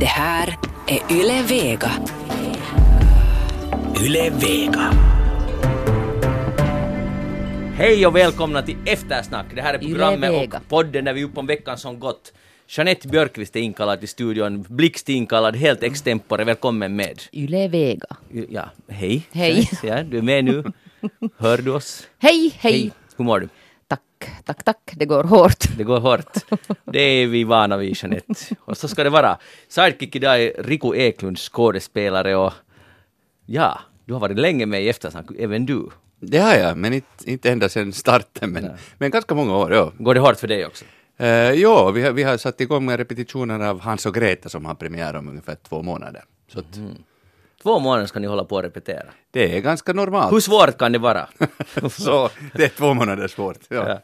Det här är Yle Vega. Yle Vega. Hej och välkomna till Eftersnack. Det här är programmet och podden där vi är uppe om veckan som gått. Jeanette Björkqvist är inkallad till studion, Blixt inkallad, helt extempore. Välkommen med. Yle Vega. Ja, hej. Hej. Ja, du är med nu. Hör du oss? Hej, hej, Hur mår du? Tack, tack, tack. Det går hårt. Det går hårt. Det är vi vana vid, Jeanette. Och så ska det vara. Sidekick idag är Rico Eklund, skådespelare och ja, du har varit länge med i Eftersnack, även du. Det har jag, men inte, inte ända sedan starten, men, men ganska många år. Ja, Går det hårt för dig också? uh, ja vi, har, vi har satt igång med repetitioner av Hans och Greta som har premiär om ungefär två månader. Så att Två månader ska ni hålla på och repetera. det är ganska normalt. Hur svårt kan det vara? Så det är två månader svårt. Ja. Ja.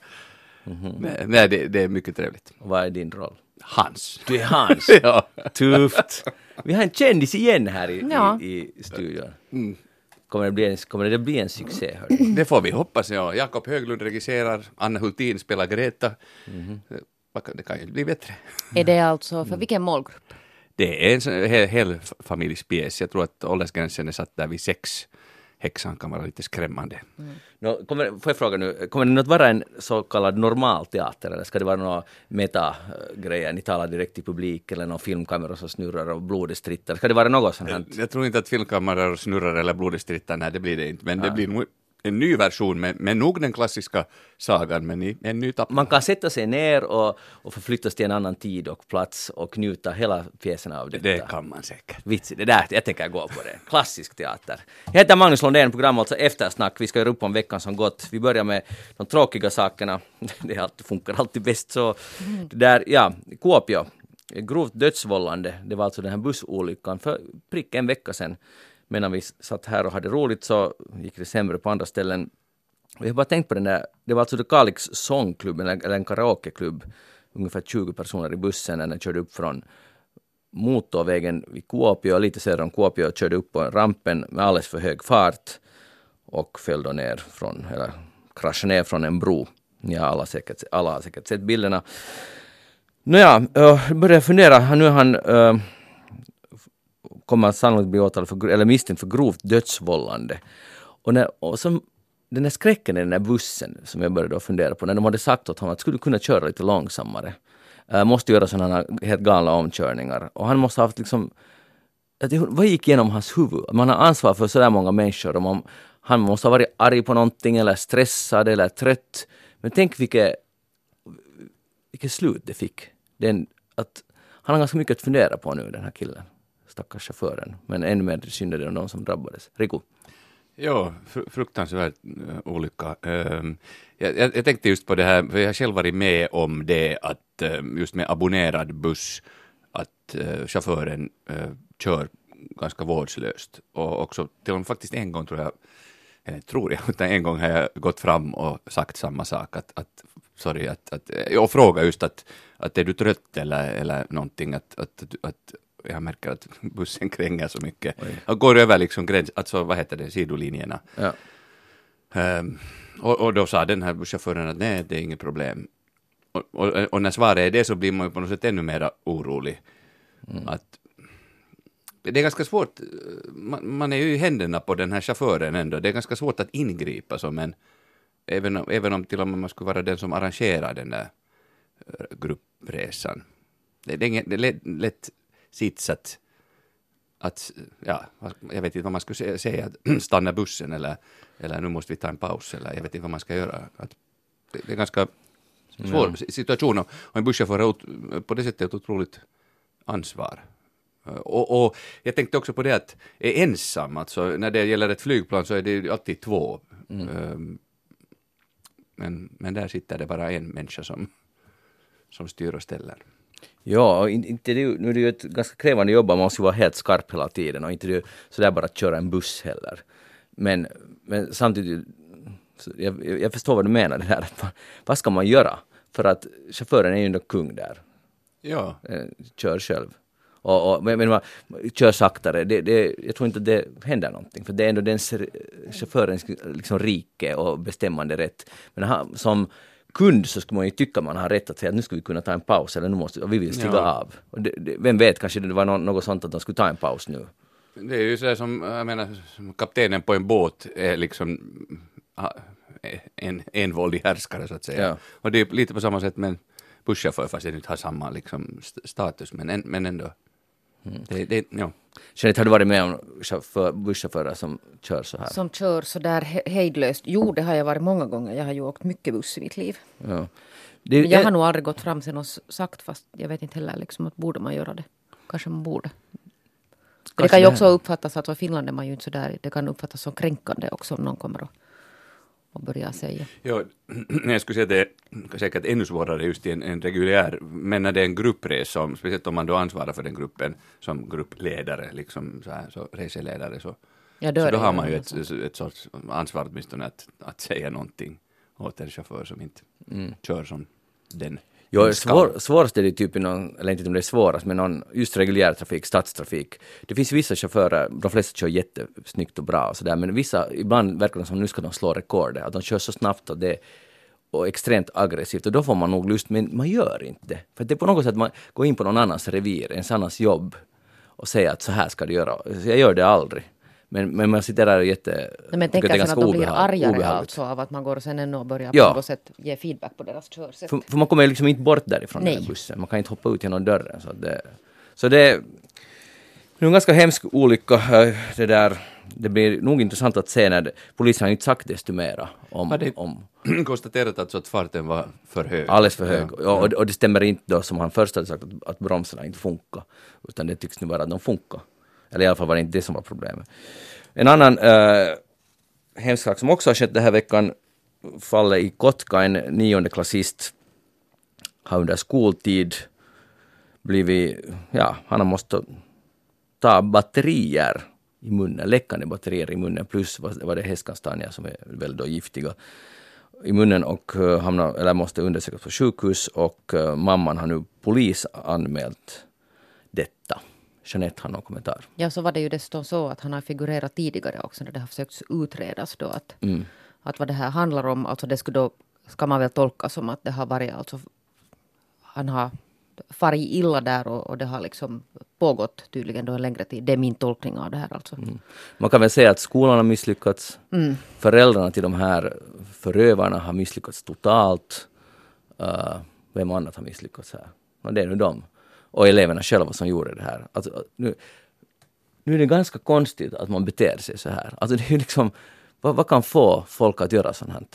Nej, nej det, det är mycket trevligt. Vad är din roll? Hans. Du är Hans. ja. Tufft. Vi har en kändis igen här i, Ja. i, i studion. Kommer det, bli en, kommer det bli en succé? Hördu? Det får vi hoppas, ja. Jakob Höglund regisserar, Anna Hultin spelar Greta. Vad kan- Det kan ju bli bättre. Är det alltså för vilken målgrupp? Det är en hel, hel familjespjäs. Jag tror att åldersgränsen är satt där vid sex. Häxan kan vara lite skrämmande. Nå, kommer, får jag fråga nu, kommer det att vara en så kallad normal teater eller ska det vara några meta-grejer, ni talar direkt till publik eller någon filmkamera som snurrar och blodet stritter? Ska det vara något sånt här? Jag tror inte att filmkameror snurrar eller blodet strittar, nej det blir det inte. Men det blir nog en ny version med, med nog den klassiska sagan, men i en ny tappning. Man kan sätta sig ner och, och förflyttas till en annan tid och plats och njuta hela pjäsen av detta. Det kan man säkert. Vitsigt, det där, jag tänker gå på det. Klassisk teater. Jag heter Magnus Lundén, programmet alltså Eftersnack. Vi ska göra upp om veckan som gått. Vi börjar med de tråkiga sakerna. Det är alltid, funkar alltid bäst så. Det där, ja, Kuopio. Grovt dödsvållande. Det var alltså den här bussolyckan för prick en vecka sedan. Medan vi satt här och hade roligt så gick det sämre på andra ställen. Och Jag har bara tänkt på den där, det var alltså Kalix sångklubb, eller en karaokeklubb, ungefär 20 personer i bussen när den körde upp från motorvägen vid Kuopio, lite söder om Kuopio, körde upp på rampen med alldeles för hög fart och föll då ner från, eller kraschade ner från en bro. Ja, alla, säkert, alla har säkert sett bilderna. Nåja, jag började fundera, nu är han uh, kommer sannolikt bli åtalad för, eller misstänkt för grovt dödsvållande. Och, när, och som, den här skräcken i den här bussen som jag började då fundera på, när de hade sagt åt honom att skulle kunna köra lite långsammare, äh, måste göra sådana här helt galna omkörningar. Och han måste ha haft liksom, att vad gick igenom hans huvud? Man har ansvar för sådär många människor och man, han måste ha varit arg på någonting eller stressad eller trött. Men tänk vilket, vilket slut det fick. Den, att, han har ganska mycket att fundera på nu den här killen. Stackars chauffören. Men ännu mer synd är det om de som drabbades. Riku. Ja, fr- fruktansvärd eh, olycka. Ehm, jag, jag, jag tänkte just på det här, för jag har själv varit med om det att eh, just med abonnerad buss, att eh, chauffören kör ganska vårdslöst. Och också till och med faktiskt en gång tror jag, eller tror jag, utan en gång har jag gått fram och sagt samma sak, att, att sorry, att, att, och fråga just att, att är du trött eller, eller någonting, att, att, att jag märker att bussen kränger så mycket. Och går över liksom gräns, alltså vad heter det, sidolinjerna. Ja. Ehm, och, och då sa den här busschauffören att nej, det är inget problem. Och, och, och när svaret är det så blir man ju på något sätt ännu mer orolig. Att, det är ganska svårt, eh, man, man är ju i händerna på den här chauffören ändå, det är ganska svårt att ingripa som en, även om, även om till och med man skulle vara den som arrangerar den där eh, gruppresan. Det, det är, inget, det är lätt, lätt sits att, att, ja, jag vet inte vad man skulle sä- säga, att stanna bussen eller, eller nu måste vi ta en paus eller jag vet inte vad man ska göra. Att, det, är ganska svår situation och, en busschaufför har på det sättet ett otroligt ansvar. Och, och jag tänkte också på det att är ensam, alltså när det gäller ett flygplan så är det ju alltid två. Ehm, Men, men där sitter det bara en människa som, som styr och ställer. Ja, och inte det, nu är det ju ett ganska krävande jobb, man måste ju vara helt skarp hela tiden och inte det, sådär bara att köra en buss heller. Men, men samtidigt, jag, jag förstår vad du menar det att vad, vad ska man göra? För att chauffören är ju ändå kung där, Ja, eh, kör själv. Och, och, men, man kör saktare, det, det, jag tror inte det händer någonting, för det är ändå den chaufförens liksom, rike och bestämmande rätt. Men han, som kund så skulle man ju tycka man har rätt att säga att nu ska vi kunna ta en paus eller nu måste vi vill stiga Ja. av. Och det, det, vem vet, kanske det var nå- något sånt att de skulle ta en paus nu. Det är ju så som, jag menar, kaptenen på en båt är liksom en envåldig härskare så att säga. Ja. Och det är lite på samma sätt med en busschaufför fast den inte har samma liksom, st- status men, en, men ändå. Mm. Det, det, ja. Jeanette, har du varit med om chaufför, busschaufförer som kör så här? Som kör så där he- hejdlöst. Jo, det har jag varit många gånger. Jag har ju åkt mycket buss i mitt liv. Ja. Det, Men jag har nog aldrig gått fram sen och s- sagt fast jag vet inte heller liksom att borde man göra det. Kanske man borde. det Kanske kan ju det också uppfattas att i Finland är man ju inte så där. Det kan uppfattas som kränkande också om någon kommer och, och börjar säga. Ja, jag skulle säga att det är säkert ännu svårare just i en, en reguljär, men när det är en gruppresa, speciellt om man då ansvarar för den gruppen som gruppledare, liksom så, här, så reseledare, så, Ja, då så då har man ju ett, ett sorts ansvar åtminstone att, att säga någonting åt en chaufför som inte kör som den. Jo, svår, svårast är det typ någon, eller inte om det är svårast, men någon just reguljär trafik, stadstrafik. Det finns vissa chaufförer, de flesta kör jättesnyggt och bra och sådär, men vissa, ibland verkar det som nu ska de slå rekordet, att de kör så snabbt och det och extremt aggressivt och då får man nog lust, men man gör inte det. För det är på något sätt man går in på någon annans revir, ens annans jobb och säger att så här ska du göra. Så jag gör det aldrig. Men, men man sitter där och jätte... Nej, men tänker det är sen att de blir argare alltså av att man går sen ännu och börjar Ja. på något sätt ge feedback på deras körsätt. För, för man kommer ju liksom inte bort därifrån den Nej. här bussen. Man kan inte hoppa ut genom dörren. Så, det, så det, är en ganska hemsk olycka. eh, Det, där, det blir nog intressant att se när det, polisen har inte sagt desto mera om, Har det- om konstaterat alltså att farten var för hög. alldeles för hög. Ja. Och, och, och det stämmer inte då som han först hade sagt att, att bromsarna inte funkar. Utan det tycks nu vara att de funkar. Eller i alla fall var det inte det som var problemet. En annan äh, hemsk sak som också har skett den här veckan, fallet i Kotka, en niondeklassist har under skoltid blivit, ja, han har måste ta batterier i munnen, läckande batterier i munnen, plus vad det är hästkastanjer som är väl då giftiga i munnen och uh, hamnar, eller måste undersökas på sjukhus och eh, mamman har nu polisanmält detta. Jeanette har någon kommentar. Ja, så var det ju dessutom så att han har figurerat tidigare också när det har försökts utredas då att, Mm. att vad det här handlar om, alltså det skulle då, ska man väl tolka som att det har varit alltså, han har farit illa där och, och det har liksom pågått tydligen då en längre tid. Det är min tolkning av det här alltså. Man kan väl säga att skolan har misslyckats, föräldrarna till de här förövarna har misslyckats totalt. Uh, vem annat har misslyckats här? No, det är nu de. Och eleverna själva som gjorde det här. Alltså, nu, nu är det ganska konstigt att man beter sig så här. Alltså det är liksom, vad, vad kan få folk att göra sånt här?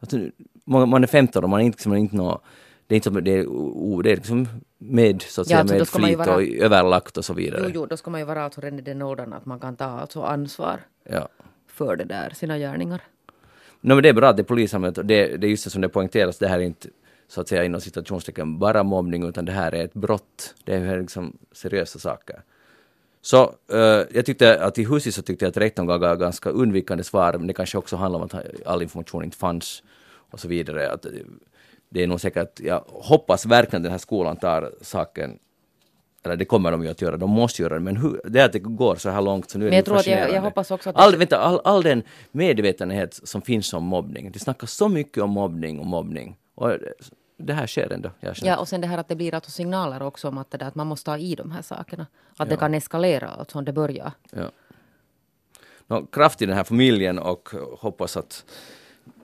Alltså, man, man är 15 och man är inte, liksom, inte nå, det är inte som, det är, o- det är liksom med, så att Ja, säga, alltså, med flit vara- och överlagt och så vidare. Jo, jo, då ska man ju vara alltså redan i den åldern att man kan ta alltså ansvar Ja. för det där, sina gärningar. No, men det är bra att det är polisanmält och det, det är just det som det poängteras, det här är inte så att säga inom citationstecken bara mobbning utan det här är ett brott. Det är liksom seriösa saker. Så eh, jag tyckte att i huset så tyckte jag att rektorn gav ganska undvikande svar, men det kanske också handlar om att all information inte fanns och så vidare. Att, det är nog säkert, jag hoppas verkligen att den här skolan tar saken eller det kommer de ju att göra, de måste göra det, men hur, det att det går så här långt så nu är Men det jag tror att jag- jag hoppas också att- all, vänta, all, all den medvetenhet som finns om mobbning, det snackas så mycket om mobbning och mobbning, och det här sker ändå. Ja, och sen det här att det blir alltså signaler också om att, det där, att man måste ta i de här sakerna. Att det kan eskalera alltså om det börjar. Ja. Nå, kraft i den här familjen och hoppas att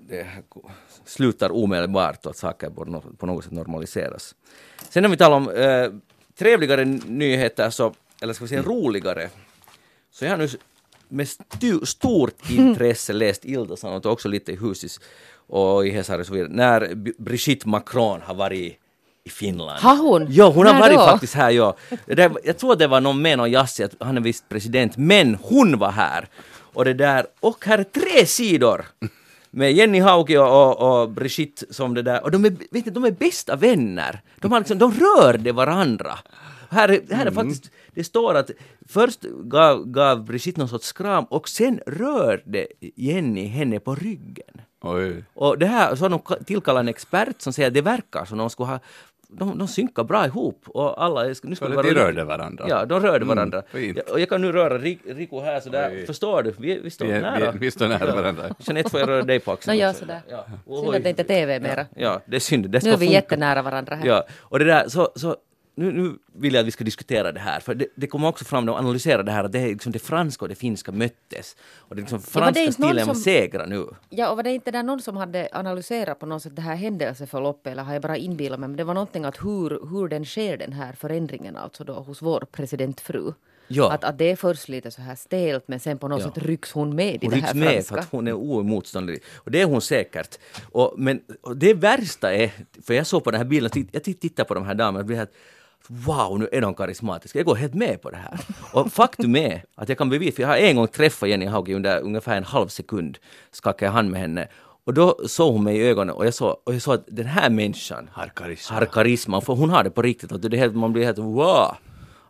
det slutar omedelbart och att saker på nå- på något sätt normaliseras. Sen när vi talar om eh, trevligare nyheter, så, eller ska vi säga roligare, så jag har nu med stu, stort intresse läst Ilta-Sanomat och också lite i Husis och i Hesari och så vidare, när Brigitte Macron har varit i Finland. Har hon? Ja, hon har När varit då? faktiskt här, ja. Det jag tror det var någon med någon att han är visst president, men hon var här. Och det där, och här är tre sidor! Med Jenny Hauki och, och, och Brigitte som det där, och de är, vet ni, de är bästa vänner. De, har liksom, de rörde varandra. Här, är- här är faktiskt, det står att först gav, gav Brigitte någon sorts kram och sen rörde Jenny henne på ryggen. Oj. Och det här, så har de ka- tillkallat en expert som säger att det verkar som de skulle ha de, de synkar bra ihop och alla... Nu ska Så att de vara- rörde varandra. Ja, de rörde varandra. fint. Ja, och jag kan nu röra Rik- Rico här sådär, Oj. förstår du? Vi, vi står Vi är- nära. vi- vi står nära varandra. Jeanette får jag röra dig på axeln Nå, gör också. sådär. Ja. Synd att det inte är TV mera. Ja, det är synd. Det ska Nu är vi funka. jättenära varandra här. Ja, och det där, så, så nu, nu vill jag att vi ska diskutera det här, för det, det kommer också fram och analysera det här att det, är liksom det franska och det finska möttes. Och det liksom franska någon stilen som- segrar nu. Ja, och var det inte där någon som hade analyserat på något sätt det här händelseförloppet, eller har jag bara inbillat mig, men det var någonting att hur, hur den sker den här förändringen alltså då hos vår presidentfru. Ja. Att, att det är först lite så här stelt, men sen på något Ja. sätt rycks hon med i Hon det rycks här med franska. för att hon är oemotståndlig. Och det är hon säkert. Och, men och det värsta är, för jag såg på den här bilden, jag titt- tittar på de här damerna Wow, nu är de karismatiska. Jag går helt med på det här. Och faktum är att jag kan bevisa, för jag har en gång träffat Jenny Hauge under ungefär en halv sekund, skakade jag hand med henne. Och då såg hon mig i ögonen och jag såg, och jag såg att den här människan Har karisma. har karisma. För hon har det på riktigt. Att det är helt, man blir helt wow!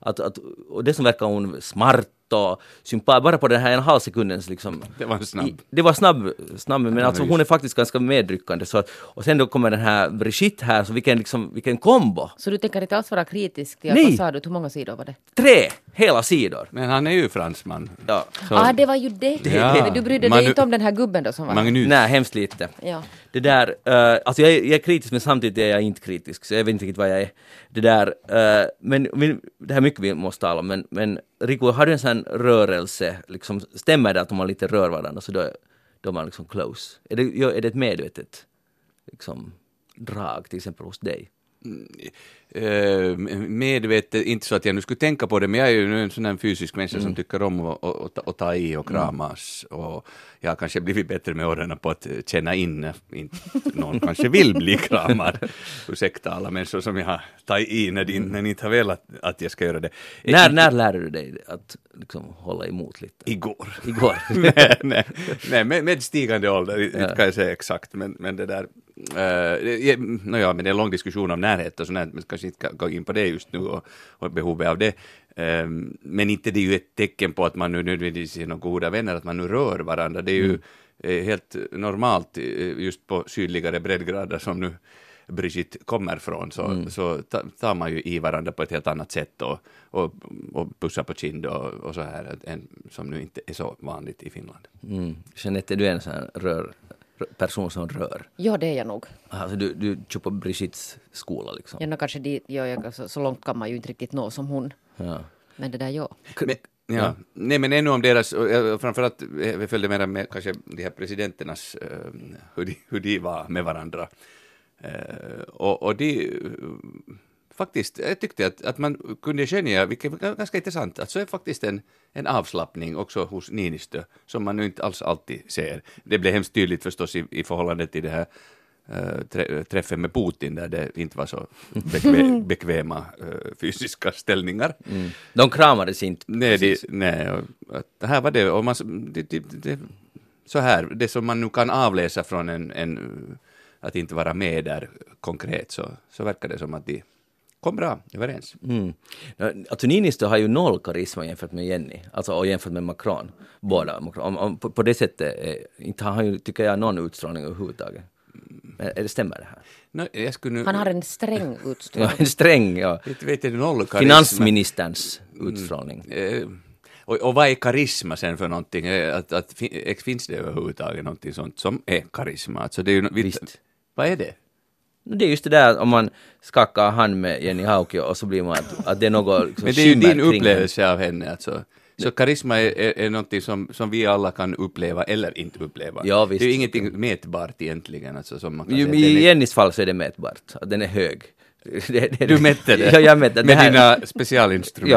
Att, att, och det som verkar hon smart och sympatisk, bara på den här en halv sekundens liksom. Det var snabb. I, det var snabb, snabb men alltså Analys. hon är faktiskt ganska medryckande. Så att, och sen då kommer den här Brigitte här, så vilken, liksom, vilken kombo! Så du tänker inte alls vara kritisk till att, Nej. vad sa du, hur många sidor var det? Tre hela sidor! Men han är ju fransman. Ja. Så- ah, det var ju det! Ja. Men du brydde dig inte om den här gubben då som var? Magnus. Nej, hemskt lite. Ja. Det där, uh, alltså jag, är- jag är kritisk men samtidigt är jag inte kritisk, så jag vet inte riktigt vad jag är. Det där, uh, men det här är mycket vi måste tala om, men, men Rico, har du en sån här rörelse, liksom, stämmer det att om man lite rör varandra så då, då är man liksom close? Är det, är det ett medvetet liksom, drag till exempel hos dig? Mm, Eh, medvetet, inte så att jag nu skulle tänka på det, men jag är ju nu en sån här fysisk människa Mm. som tycker om att, att, att, ta i och kramas. Och jag har kanske blivit bättre med åren på att känna in, inte, någon kanske vill bli kramad. Ursäkta alla människor som jag har tagit i när de, när ni inte har velat att jag ska göra det. När, Eh, när lärde du dig att liksom, hålla emot lite? Igår. Igår? nej, nej, nej med, med stigande ålder, inte kan jag säga exakt, men, men det där... Uh, no, ja, men det är en lång diskussion om närhet och sånt, här, men kanske inte kan gå in på det just nu och, och behovet av det. Ehm, men inte det är ju ett tecken på att man nu nödvändigtvis är några goda vänner, att man nu rör varandra. Det är ju eh, helt normalt eh, just på sydligare breddgrader som nu Brigitte kommer från, så, så ta, tar man ju i varandra på ett helt annat sätt och, och, och pussar på kind och, och så här, än, som nu inte är så vanligt i Finland. Mm. Jeanette, är du en sån här rör, person som rör? Ja, det är jag nog. Alltså du, du kör på Brigittes skola liksom? Ja, kanske dit, ja, jag, så, så långt kan man ju inte riktigt nå som hon. Ja. Men det där, ja. Men, ja. Nej, men ännu om deras, framförallt eh, vi följde mera med kanske de här presidenternas, eh, hur, de, hur de var med varandra. Eh, och, och de, faktiskt, jag tyckte att, att man kunde skönja, vilket var ganska intressant, att så är faktiskt en, en avslappning också hos Niinistö, som man nu inte alls alltid ser. Det blev hemskt tydligt förstås i, i förhållande till det här eh, trä, träffen med Putin, där det inte var så bekvä, bekväma eh, fysiska ställningar. Mm. De kramades inte. Nej, det, precis. nej och, här var det, och man, det, det, det, så här, det som man nu kan avläsa från en, en att inte vara med där konkret, så, så verkar det som att de kom bra överens. Mm. Alltså Niinistö har ju noll karisma jämfört med Jenny, alltså och jämfört med Macron. Båda. Macron. Om, om, på, på det sättet, eh, inte har han ju, tycker jag, någon utstrålning överhuvudtaget. Är det stämmer det här? No, jag skulle nu, Han har en sträng Ja, utstrålning. en sträng, ja. inte vet jag, noll karisma. Finansministerns utstrålning. Eh, och, och vad är karisma sen för någonting? Eh, Att, att, fin- finns det överhuvudtaget någonting sånt som är karisma? Alltså det är ju, Visst. Vad är det? Det är just det där om man skakar hand med Jenny Hauki och så blir man att, att det är något liksom Men det är ju din upplevelse av henne alltså. Så karisma är, är, är någonting som, som vi alla kan uppleva eller inte uppleva. Ja, visst. Det är ju ingenting mätbart egentligen. Alltså, som man kan säga. I är- Jennys fall så är det mätbart, att den är hög. Det, det, Du mätte det? Ja, jag mätte det. Med här- dina specialinstrument?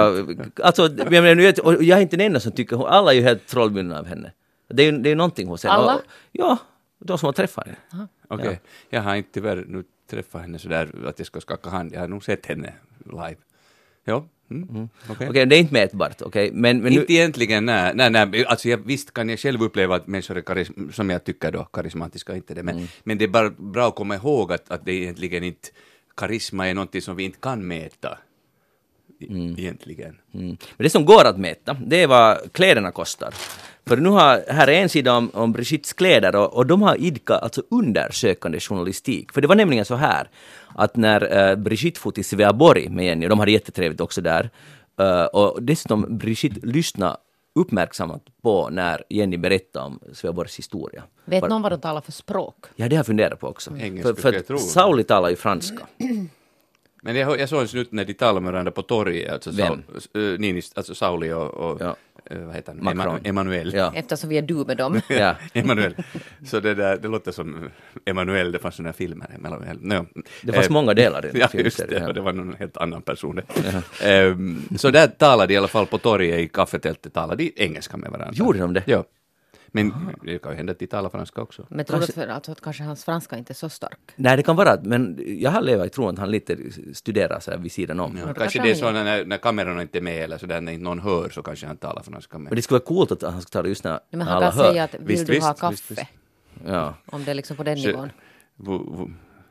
Ja, alltså, jag, menar, nu vet- och jag är inte den enda som tycker hon, alla är ju helt trollbundna av henne. Det är ju det är någonting hos henne. Alla? Och, ja, de som har träffat henne. Okej. Jag har inte tyvärr nu träffat henne sådär att jag ska skaka hand. Jag har nog sett henne live. Ja, mm. okej. Okej, det är inte mätbart, okej, men, men nu, Inte egentligen, nej, nej, nej. Alltså jag, visst kan jag själv uppleva att människor är karism, som jag tycker då, karismatiska, inte det, men, Mm. men det är bara bra att komma ihåg att, att det egentligen inte, karisma är någonting som vi inte kan mäta. I- egentligen. Mm. Men det som går att mäta, det är vad kläderna kostar. För nu har, här är en sida om, om Brigittes kläder och, och de har idkat alltså undersökande journalistik. För det var nämligen så här att när uh, Brigitte for till Sveaborg med Jenny, och de hade jättetrevligt också där, eh, och dessutom Brigitte lyssnade uppmärksamt på när Jenny berättade om Sveaborgs historia. Vet Var- någon vad de talar för språk? Ja, det har jag funderat på också. Engelska för för Sauli talar ju franska. Men jag, jag såg en snutt när de talade med varandra på torget, alltså, Vem? Saul, äh, Ninis, alltså Sauli och, och Ja. eh, vad heter han? Macron. Ema- Emanuel. Ja. Eftersom vi är du med dem. Ja. Emanuel. Så det, där, det låter som Emanuel, det fanns sådana filmer. Emanuel. No. Det fanns Eh, många delar i den Ja, just det, ja. det var någon helt annan person. Ehm, så där talade de i alla fall på torget i kaffetältet, talade de engelska med varandra. Gjorde de det? Ja. Men det kan ju hända att de talar franska också. Men tror du för, alltså, att kanske hans franska inte är så stark? Nej, det kan vara, men jag har levat i tron att han lite studerar så här vid sidan om. Ja, kanske kanske det är så när, när kamerorna inte är med eller sådär, när inte någon hör så kanske han talar franska med. Men det skulle vara coolt att han skulle ta det just när Men han alla kan hör. säga att vill Visst, du visst, ha kaffe? visst. Ja. Om det är liksom på den Så- nivån.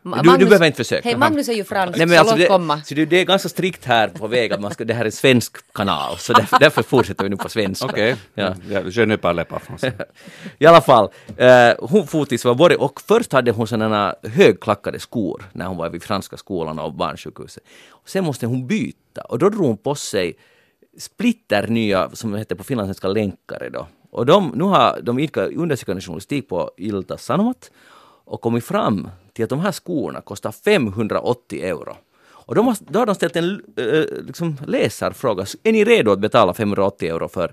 Ma- Du- du behöver inte försöka. Hej, Magnus är ju fransk, Nej, men så alltså låt det, komma. så det, det är ganska strikt här på väg att man ska, det här är en svensk kanal, så därför, därför fortsätter vi nu på svenska. Okej, Ja. ja. je ne parle pas français. I alla fall, eh, hon for till Svaborg och först hade hon sådana högklackade skor när hon var vid franska skolan och barnsjukhuset. Och sen måste hon byta och då drog hon på sig splitter nya, som det heter på finlandssvenska, länkare då. Och de, nu har de idkat undersökande journalistik på Ilta Sanomat och kommit fram till att de här skorna kostar 580 euro. Och de har, då har de ställt en eh, liksom läsarfråga. Är ni redo att betala 580 euro för,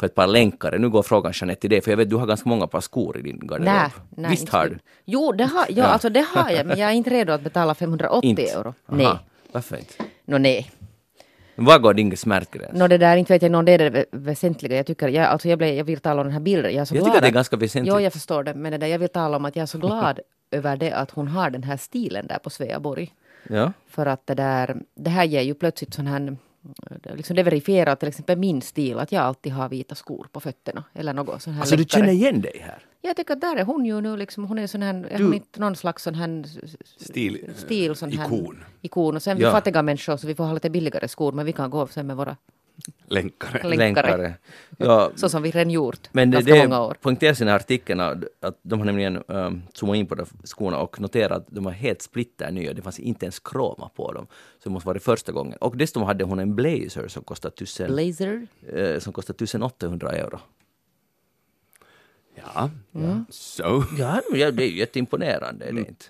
för ett par länkare? Nu går frågan Jeanette till dig, för jag vet du har ganska många par skor i din garderob. Nej, nej, Visst inte har du? Jo, det har, ja, Alltså, det har jag, men jag är inte redo att betala 580 Inte? euro. Aha. Nej. Varför inte? Nå nej. Var går din smärtgräns? Nå det där, inte vet jag, nå, det är det vä- väsentliga. Jag tycker, jag, alltså jag, blev, jag vill tala om den här bilden. Jag är så Jag glad tycker det är att- ganska väsentligt. Jo, jag förstår det. Men det där, jag vill tala om att jag är så glad över det att hon har den här stilen där på Sveaborg. Ja. För att det där, det här ger ju plötsligt sån här, liksom det verifierar till exempel min stil, att jag alltid har vita skor på fötterna. Eller något sån här Alltså du läckare. känner igen dig här? Jag tycker att där är hon ju nu liksom, hon är sån här, är Du- hon inte någon slags sån här Stil, stil, sån här ikon, ikon. Och sen Ja. vi fattiga människor så vi får ha lite billigare skor, men vi kan gå sen med våra länkare. länkare. Ja, Så som vi redan gjort men det, ganska det många år. poängteras i den här artikeln att de har nämligen um, zoomat in på de skorna och noterat att de var helt splitter nya. Det fanns inte ens kroma på dem. Så det måste vara det första gången. Och dessutom hade hon en blazer som kostade, tusen, Blazer. eh, som kostade 1800 euro. Ja, så. Ja, ja, det är ju jätteimponerande, är det inte?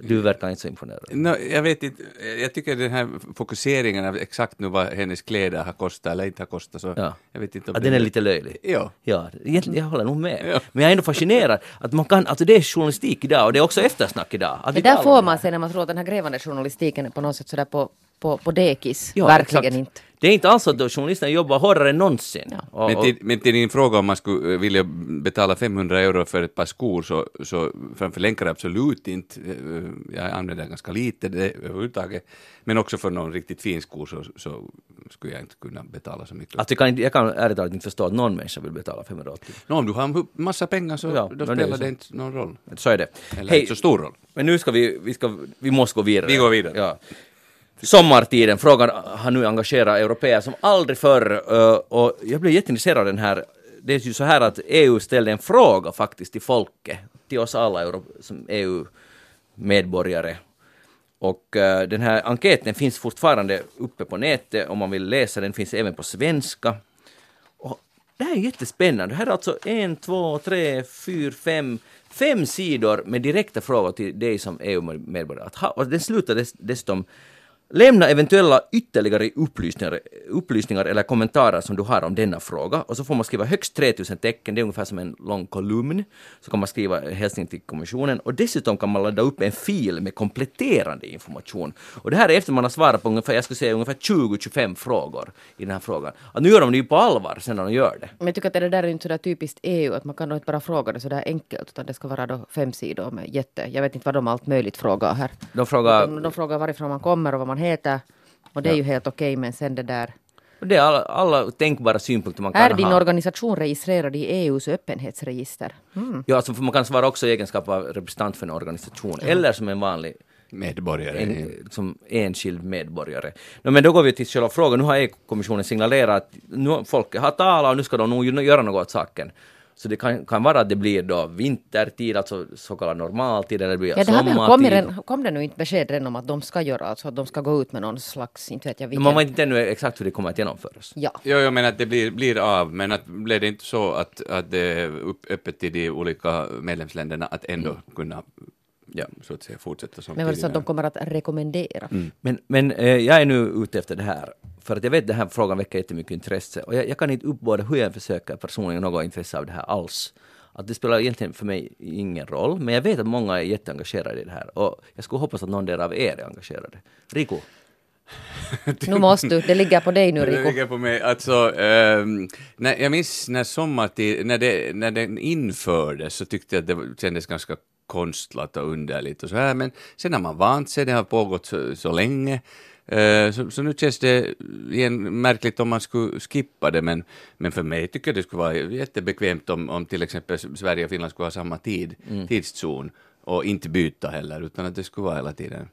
Du verkar inte så imponerad. No, jag vet inte, jag tycker den här fokuseringen av exakt nu vad hennes kläder har kostat eller inte har kostat så Ja. jag vet inte om Att den är lite löjlig. Ja. Ja, egentligen, jag håller nog med. Ja. Men jag är ändå fascinerad att man kan, alltså det är journalistik idag och det är också eftersnack idag. Att Men där får man det. sig när man tror att den här grävande journalistiken är på något sätt sådär på, på, på dekis. Ja, Verkligen exakt. inte. Det är inte alls att journalisterna jobbar hårdare än någonsin. Ja. Och, Men och, till, men till din fråga om man skulle eh, vilja betala 500 euro för ett par skor så, så framför länkare absolut inte. Eh, Jag använder ganska lite det överhuvudtaget. Men också för någon riktigt fin skor så, så skulle jag inte kunna betala så mycket. att jag, kan, jag kan ärligt talat inte förstå att någon människa vill betala 580. Nå, om du har massa pengar så Ja, då men det spelar så. det inte någon roll. Så är det. Eller Hej, inte så stor roll. men nu ska vi, vi, ska, vi måste gå vidare. Vi går vidare. Ja. Sommartiden, frågan ah, har nu engagerat europeer som aldrig förr eh, och jag blev jätteintresserad av den här. Det är ju så här att EU ställde en fråga faktiskt till folket, till oss alla som EU-medborgare. Och eh, den här enkäten finns fortfarande uppe på nätet om man vill läsa den, finns även på svenska. Och det här är jättespännande. Det här är alltså en, två, tre, fyra, fem, fem sidor med direkta frågor till dig som EU-medborgare. Och den slutar dess, dessutom Lämna eventuella ytterligare upplysningar, upplysningar eller kommentarer som du har om denna fråga och så får man skriva högst 3000 tecken, det är ungefär som en lång kolumn. Så kan man skriva hälsning till kommissionen och dessutom kan man ladda upp en fil med kompletterande information. Och det här är efter man har svarat på ungefär, jag skulle säga ungefär 20-25 frågor i den här frågan. Att nu gör de det ju på allvar sen när de gör det. Men jag tycker att det där är inte sådär typiskt EU, att man kan nog inte bara fråga det sådär enkelt, utan det ska vara då fem sidor med jätte... Jag vet inte vad de allt möjligt frågar här. De frågar, De, de frågar varifrån man kommer och vad man heter. Och det är ju helt okej, men sen det där... det är alla, alla tänkbara synpunkter man kan Är din ha. organisation registrerad i EUs öppenhetsregister? Mm. Ja, alltså för man kan svara också i egenskap av representant för en organisation eller som en vanlig Medborgare. en, som enskild medborgare. No, men då går vi till själva frågan. Nu har EU-kommissionen signalerat att nu folket har talat och nu ska de nog göra något åt saken. Så det kan, kan vara att det blir då vintertid, alltså så kallad normaltid, eller det blir Ja, det har väl kommit, sommartid. redan- kom det nu inte besked redan om att de ska göra, alltså att de ska gå ut med någon slags, inte vet jag Men vilken. man vet inte ännu exakt hur det kommer att genomföras. Ja. Jo, jag menar att det blir, blir av, men att blev det inte så att, att det är upp, öppet till de olika medlemsländerna att ändå kunna ja, så att säga, fortsätta som Men var det så att de kommer att rekommendera? Men, men eh, jag är nu ute efter det här, för att jag vet att den här frågan väcker jättemycket intresse och jag, jag kan inte uppbåda hur jag försöker personligen något intresse av det här alls. Att det spelar egentligen för mig ingen roll, men jag vet att många är jätteengagerade i det här och jag skulle hoppas att någon del av er är engagerade. Rico? Nu måste du, det ligger på dig nu Det Rico. ligger på mig. Alltså, ehm, när, jag minns när sommartid, när, det, när den infördes så tyckte jag att det kändes ganska konstlat och underligt och så här, men sen har man vant sig, det har pågått så, så länge. Eh, så, så nu känns det igen märkligt om man skulle skippa det, men, men för mig tycker jag det skulle vara jättebekvämt om, om till exempel Sverige och Finland skulle ha samma tid, tidszon och inte byta heller, utan att det skulle vara hela tiden.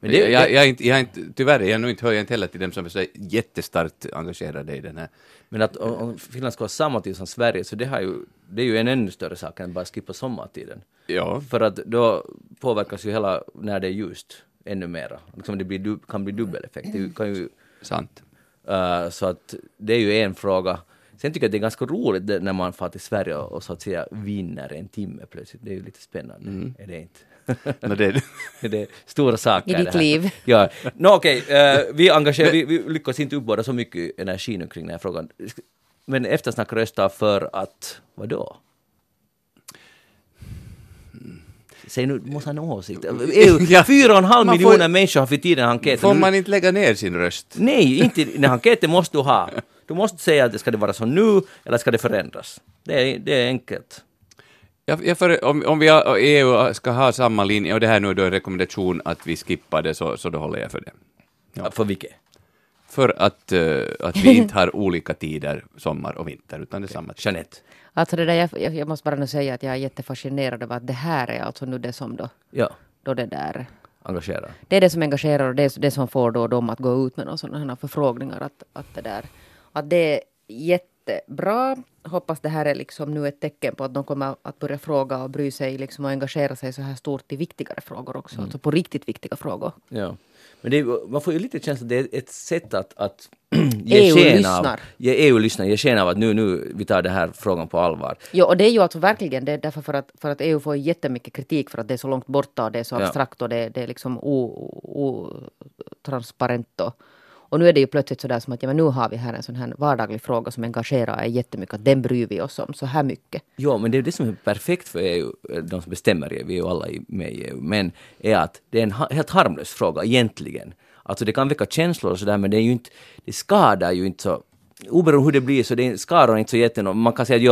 Men det- jag, jag, är inte, jag är inte, tyvärr, jag nog inte, hör jag inte heller till dem som är så jättestarkt engagerade i den här. Men att om Finland ska ha samma tid som Sverige, så det, har ju, det är ju en ännu större sak än bara skippa sommartiden. Ja, För att då påverkas ju hela, när det är ljust, ännu mera. Liksom det blir, kan bli dubbeleffekt. Det kan ju, sant. uh, så att det är ju en fråga. Sen tycker jag att det är ganska roligt det, när man far till Sverige och, så att säga vinner en timme plötsligt. Det är ju lite spännande, är det inte? No, det, det är stora saker I ditt det här. liv. Ja. Nå okej, eh, vi, engagerar, vi, vi lyckas inte uppbåda så mycket energi nu kring den här frågan. Men eftersnack röstar för att, vadå? Säg nu, måste ha en åsikt. EU, Ja. Fyra och en halv Man får- miljoner människor har för tiden enkäten. får man inte lägga ner sin röst? Nej, inte när enkäten måste du ha. Du måste säga att det ska det vara så nu eller ska det förändras. Det är, det är enkelt. Jag, jag för, om, om vi har, EU ska ha samma linje, och det här nu är då en rekommendation att vi skippar det, så, så då håller jag för det. Ja. För vilket? För att, eh, att vi inte har olika tider, sommar och vinter, utan det är samma. Jeanette? Alltså det där, jag, jag, måste bara nu säga att jag är jättefascinerad över att det här är alltså nu det som då, Ja, då det där engagera. det är det som engagerar och det är det som får då dem att gå ut med några sådana här förfrågningar. Att, att, det där, att det är jättebra. Hoppas det här är liksom nu ett tecken på att de kommer att börja fråga och bry sig liksom och engagera sig så här stort i viktigare frågor också. Mm. Alltså på riktigt viktiga frågor. Ja. Men det man får ju lite känsla att det är ett sätt att, att ge EU sken av, ge EU lyssnar, ge sken av att nu, nu vi tar den här frågan på allvar. Jo, och det är ju alltså verkligen det är därför för att, för att EU får jättemycket kritik för att det är så långt borta och det är så Ja. abstrakt och det, det är liksom otransparent. Och, och nu är det ju plötsligt sådär som att ja, men nu har vi här en sån här vardaglig fråga som engagerar er jättemycket. Att den bryr vi oss om så här mycket. Ja, men det är det som är perfekt för EU, de som bestämmer EU, vi är ju alla med i EU, men är att det är en helt harmlös fråga egentligen. Alltså det kan väcka känslor och sådär, men det är ju inte, det skadar ju inte så Oberoende hur det blir så det skadar inte så jättemycket. Man kan säga att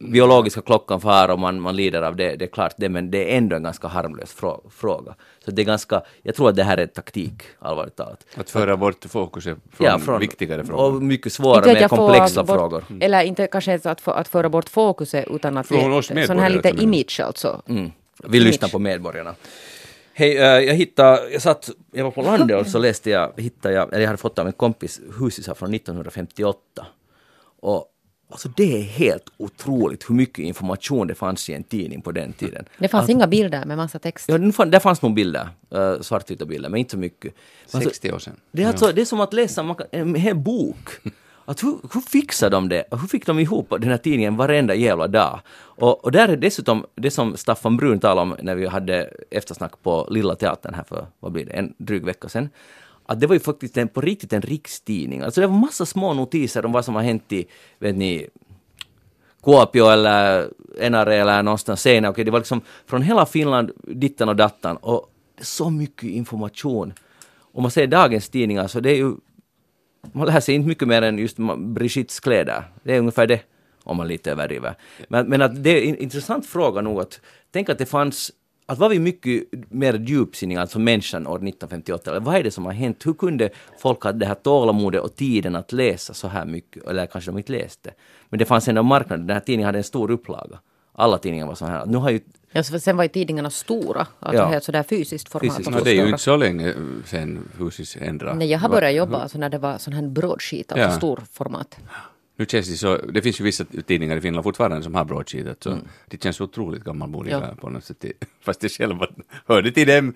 ja, biologiska klockan far och man, man lider av det, det är klart det, men det är ändå en ganska harmlös frå- fråga. Så det är ganska, jag tror att det här är taktik, allvarligt talat. Att föra bort fokuset från, viktigare frågor. Och mycket svårare, att mer komplexa bort, frågor. Eller inte kanske ens att, få, att föra bort fokuset utan att Från oss sån här lite image alltså. Mm. Vi lyssnar på medborgarna. Hej, eh, jag hittade, jag satt, jag var på landet och så läste jag, hittade jag, eller jag hade fått av en kompis husisar från 1958. Och alltså det är helt otroligt hur mycket information det fanns i en tidning på den tiden. Det fanns inga bilder med massa text. Ja, nu fann, där fanns nog bilder, uh, svartvita bilder, men inte så mycket. Men alltså, 60 år sedan. det är, alltså, det är som att läsa man kan- en hel bok. Att hur, hur fixar de det? Hur fick de ihop den här tidningen varenda jävla dag? Och, och där är dessutom det som Staffan Brun talade om när vi hade eftersnack på Lilla Teatern här för, vad blir det, en dryg vecka sedan. Att det var ju faktiskt en, på riktigt en rikstidning. Alltså det var massa små notiser om vad som har hänt i, vet ni, Kuopio eller NRE eller någonstans senare. Okej, det var liksom från hela Finland, dittan och dattan. Och så mycket information. Om man ser dagens tidningar så det är ju... Man lär sig inte mycket mer än just Brigittes kläder. Det är ungefär det, om man lite överdriver. Men, men att det är en intressant fråga nog att tänk att det fanns att var vi mycket mer djupsinniga, alltså människan år 1958? Eller vad är det som har hänt? Hur kunde folk ha det här tålamodet och tiden att läsa så här mycket? Eller kanske de inte läste. Men det fanns ändå marknad. Den här tidningen hade en stor upplaga. Alla tidningar var så här. Nu har ju Ja, så sen var ju tidningarna stora, alltså Ja. helt sådär fysiskt format. Fysiskt. No, det är ju inte så länge sen huset ändrade. Nej, jag har börjat jobba alltså när det var sån här broadsheet, alltså Ja. storformat. Nu känns det så, det finns ju vissa tidningar i Finland fortfarande som har broadsheetat, så det känns otroligt gammalmodiga Mm. Ja. på något sätt. Fast det själv hörde till dem,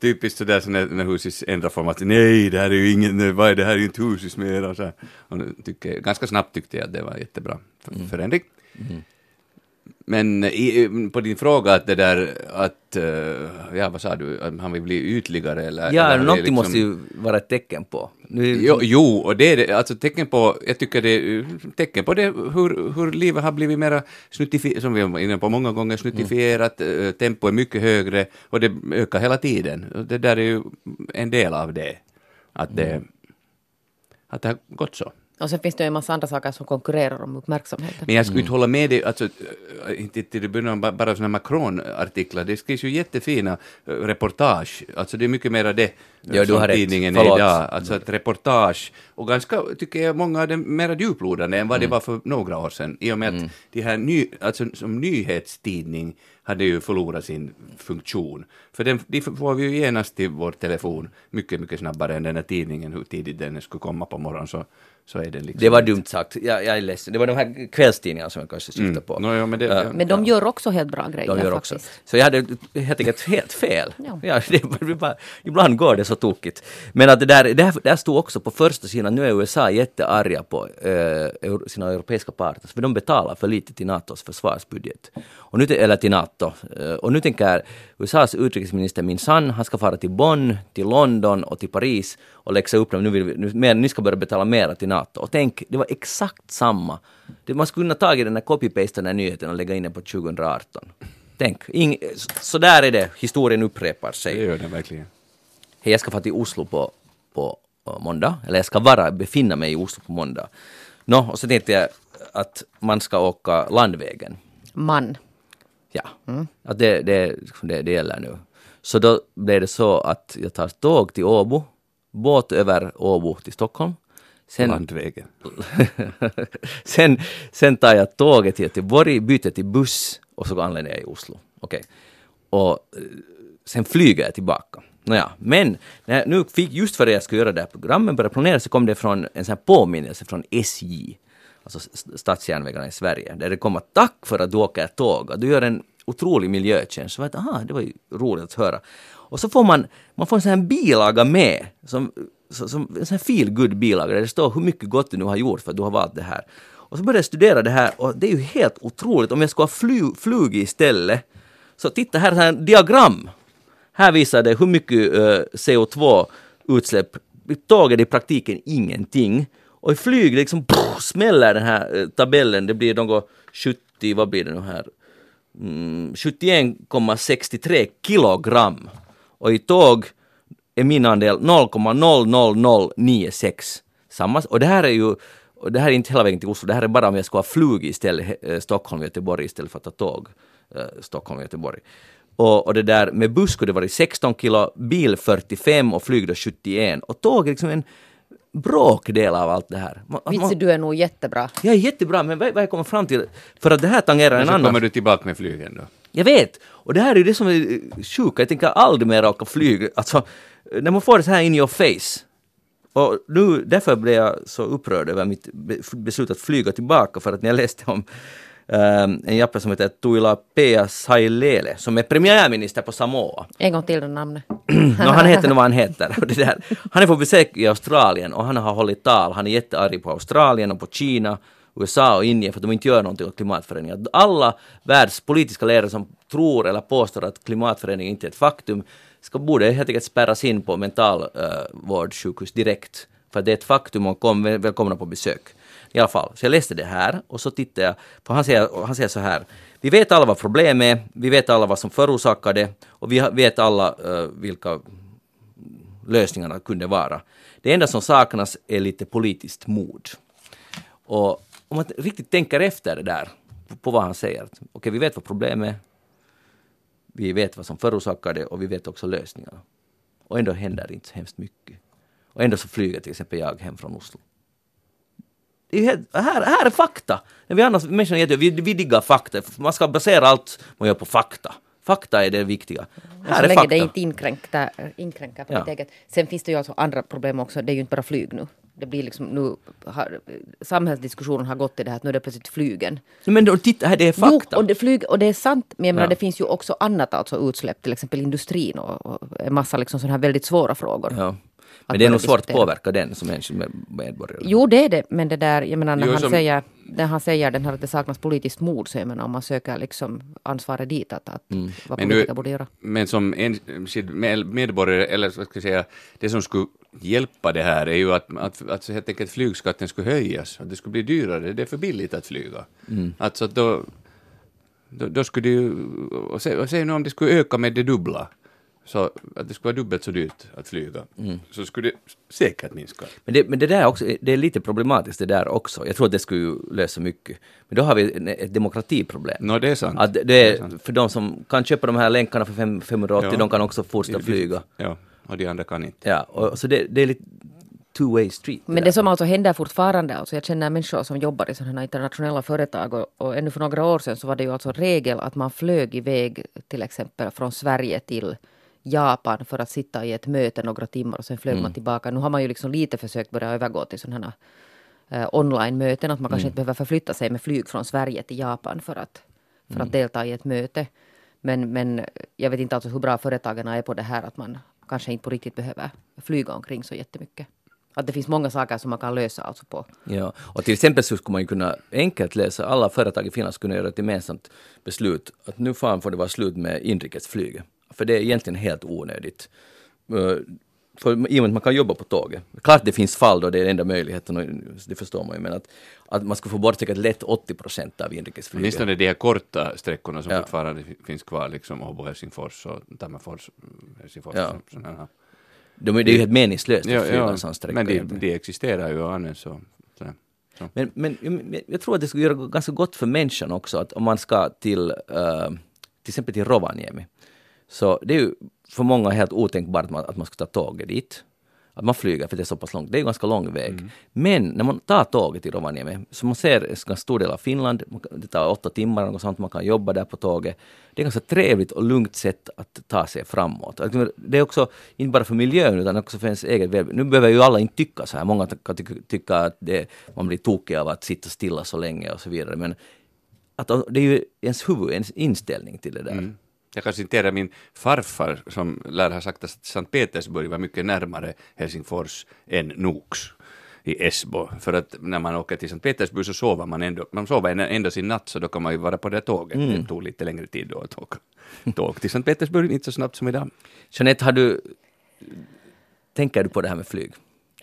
typiskt sådär så när, när huset ändrar format, nej det här är ju ingen, vad är det här är ju inte huset mer och så. Och tycker, ganska snabbt tyckte jag att det var jättebra för, Mm. förändring. Men i, på din fråga att det där att, eh, ja vad sa du, att han vill bli ytligare eller? Ja, eller någonting liksom- måste ju vara ett tecken på. Nu, Jo, jo, och det är det, alltså tecken på, jag tycker det är tecken på det hur, hur livet har blivit mera snuttifierat, som vi var inne på många gånger, snuttifierat, eh, tempo är mycket högre och det ökar hela tiden. Det där är ju en del av det, att det, att det har gått så. Och sen finns det ju en massa andra saker som konkurrerar om uppmärksamheten. Men jag skulle inte hålla med dig, alltså, äh, inte till det början ba- bara sådana Macron-artiklar, det skrivs ju jättefina äh, reportage, alltså det är mycket mera det Ja, du har rätt. tidningen är idag, alltså ett reportage, och ganska, tycker jag, många av dem mera djuplodande än vad Mm. det var för några år sedan, i och med att de här ny, alltså som nyhetstidning hade ju förlorat sin funktion. För den, de får vi ju genast till vår telefon mycket, mycket snabbare än den här tidningen, hur tidigt den skulle komma på morgonen, så, så är det liksom... det var dumt sagt. Jag, jag är ledsen. Det var de här kvällstidningarna som jag kanske syftar på. No, ja, men det, Ja. Men de gör också helt bra grejer De gör också. faktiskt. Så jag hade helt enkelt helt fel. Ja. Ja. det bara, ibland går det så tokigt. Men att det där, det här, där stod också på första sidan, nu är USA jättearga på eh, sina europeiska partners, för de betalar för lite till NATOs försvarsbudget. Och nu, eller till NATO. Eh, och nu tänker USAs utrikesminister minsann, han ska fara till Bonn, till London och till Paris och läxa upp dem, nu vill vi, nu, mer, ni ska börja betala mera till NATO. Och tänk, det var exakt samma. Det, man skulle kunna tagit den här copy-paste den här nyheten och lägga in den på 2018. Tänk, ing, så där är det, historien upprepar sig. Det gör den verkligen. Hej, jag ska fara till Oslo på, på uh, måndag, eller jag ska vara, befinna mig i Oslo på måndag. Nå, och så tänkte jag att man ska åka landvägen. Man. Ja, att det, det, det, det gäller nu. Så då blev det så att jag tar tåg till Åbo, båt över Åbo till Stockholm. Sen, Landvägen. sen, sen tar jag tåget till Göteborg, byter till buss och så anländer jag i Oslo. Okej. Och eh, sen flyger jag tillbaka. Nåja, men när jag nu fick, just för det jag skulle göra det här programmet, började planera, så kom det från en sån här påminnelse från SJ, alltså Statsjärnvägarna i Sverige, där det kom att tack för att du åker tåg, och du gör en otrolig miljötjänst. Så jag aha, det var ju roligt att höra. Och så får man, man får en sån här bilaga med, som, som, en sån här feel good bilaga där det står hur mycket gott du nu har gjort för att du har valt det här. Och så började jag studera det här och det är ju helt otroligt om jag skulle ha fly, flugit istället. Så titta här, här diagram. Här visar det hur mycket eh, CO2-utsläpp. Tåget i praktiken ingenting. Och i flyg liksom pff, smäller den här eh, tabellen, det blir något 70, vad blir det nu här? Mm, 71,63 kilogram. Och i tåg är min andel 0,00096. Samma, och det här är ju och det här är inte hela vägen till Oslo, det här är bara om jag skulle ha flugit istället, eh, Stockholm, Göteborg istället för att ta tåg, Stockholm, Göteborg. Och, och det där med buss skulle det vara 16 kilo, bil 45 och flyg då 71. Och tåg är liksom en bråkdel av allt det här. Man, Vitsi, du är nog jättebra. jag är jättebra, men vad, vad jag kommer fram till, för att det här tangerar Men en så annan... kommer du tillbaka med flygen då? Jag vet! Och det här är ju det som är eh, sjukt, jag tänker aldrig mer åka flyg. Alltså, när man får det så här in your face. Och nu, därför blev jag så upprörd över mitt be- beslut att flyga tillbaka, för att när jag läste om en jappe som heter Tuila Pea Sailele, som är premiärminister på Samoa. En gång till det namnet. no, han heter nu vad han heter. Det där. Han är på besök i Australien och han har hållit tal. Han är jättearg på Australien och på Kina, USA och Indien för att de inte gör någonting åt klimatförändringar. Alla världspolitiska ledare som tror eller påstår att klimatförändring inte är ett faktum ska borde helt enkelt spärras in på mentalvårdssjukhus direkt. För det är ett faktum och kom, väl- välkomna på besök. I alla fall, så jag läste det här och så tittade jag, för han säger, han säger så här. Vi vet alla vad problemet är, vi vet alla vad som förorsakar det och vi vet alla uh, vilka lösningarna kunde vara. Det enda som saknas är lite politiskt mod. Och om man riktigt tänker efter det där, på, på vad han säger. Okej, Okej, vi vet vad problemet är. Vi vet vad som förorsakar det och vi vet också lösningarna. Och ändå händer det inte så hemskt mycket. Och ändå så flyger till exempel jag hem från Oslo. Det är ju helt, här, här är fakta! Vi annars, människan vi, vi diggar fakta. Man ska basera allt man gör på fakta. Fakta är det viktiga. Här så är länge fakta. det inte inkränktar, inkränkar på Ja. ditt eget. Sen finns det ju alltså andra problem också. Det är ju inte bara flyg nu. Det blir liksom nu, har, samhällsdiskussionen har gått till det här att nu är det plötsligt flygen. Men då, titta här, det är fakta. Jo, och det, flyg, och det är sant. Men jag menar, Ja. det finns ju också annat alltså utsläpp, till exempel industrin och, och en massa liksom sådana här väldigt svåra frågor. Ja. Men det är nog svårt att påverka den som enskild med- medborgare. Jo, det är det. Men det där, jag menar när Jo, han som- säger, när han säger den här att det saknas politiskt mod, så jag menar om man söker liksom ansvaret dit, att, att Mm. vad Men nu- politiker borde göra. Men som enskild med- medborgare, eller vad ska jag säga, det som skulle hjälpa det här är ju att, att, att så helt enkelt flygskatten skulle höjas, att det skulle bli dyrare, det är för billigt att flyga. Alltså att då, då, då skulle det ju, och säg, och säg nu om det skulle öka med det dubbla, så att det skulle vara dubbelt så dyrt att flyga, så skulle det säkert minska. Men det, men det där också, det är lite problematiskt det där också. Jag tror att det skulle lösa mycket. Men då har vi ett demokratiproblem. Nå, det är sant. Att det Det är sant. för de som kan köpa de här länkarna för fem- 580, Ja. de kan också fortsätta flyga. Ja, och de andra kan inte. Ja, och, så det, det är lite two-way street. Men där. det som alltså händer fortfarande, alltså jag känner människor som jobbar i sådana här internationella företag och, och ännu för några år sedan så var det ju alltså regel att man flög iväg till exempel från Sverige till Japan för att sitta i ett möte några timmar och sen flög Mm. man tillbaka. Nu har man ju liksom lite försökt börja övergå till sådana här eh, online-möten, att man Mm. kanske inte behöver förflytta sig med flyg från Sverige till Japan för att, för Mm. att delta i ett möte. Men, men jag vet inte alltså hur bra företagen är på det här att man kanske inte på riktigt behöver flyga omkring så jättemycket. Att det finns många saker som man kan lösa alltså på Ja, och till exempel så skulle man ju kunna enkelt läsa, alla företag i Finland skulle kunna göra ett gemensamt beslut att nu fan får det vara slut med inrikesflyget. För det är egentligen helt onödigt. Eh, För i och med att man kan jobba på tåget. Klart det finns fall då det är enda möjligheten, det förstår man ju, men att, att man skulle få bort säkert lätt 80 procent av inrikesflyget. Åtminstone de här korta sträckorna som Ja. fortfarande finns kvar, liksom Åbo, Helsingfors och Tammerfors, Helsingfors. Ja. sådana. De, det är ju helt meningslöst att flyga ja, en sån sträcka. men de, de existerar ju och används så. så. så. Men, men jag- tror att det skulle göra ganska gott för människan också att om man ska till, eh, till exempel till Rovaniemi, så det är ju för många helt otänkbart att man, att man ska ta tåget dit. Att man flyger för det är så pass långt, det är ju ganska lång väg. Men när man tar tåget till Rovaniemi, så man ser en ganska stor del av Finland, det tar åtta timmar och sånt, man kan jobba där på tåget. Det är ganska trevligt och lugnt sätt att ta sig framåt. Det är också, inte bara för miljön utan också för ens eget väl. Nu behöver ju alla inte tycka så här, många kan tycka, tycka att det, man blir tokig av att sitta stilla så länge och så vidare. Men att det är ju ens huvud, ens inställning till det där. Mm. Jag kan citera min farfar som lär ha sagt att Sankt Petersburg var mycket närmare Helsingfors än Nox i Esbo. För att när man åker till Sankt Petersburg så sover man ändå, man sover en- sin natt så då kan man ju vara på det tåget. Det tog lite längre tid då att åka tåg till Sankt Petersburg, inte så snabbt som idag. Jeanette, har du, tänker du på det här med flyg?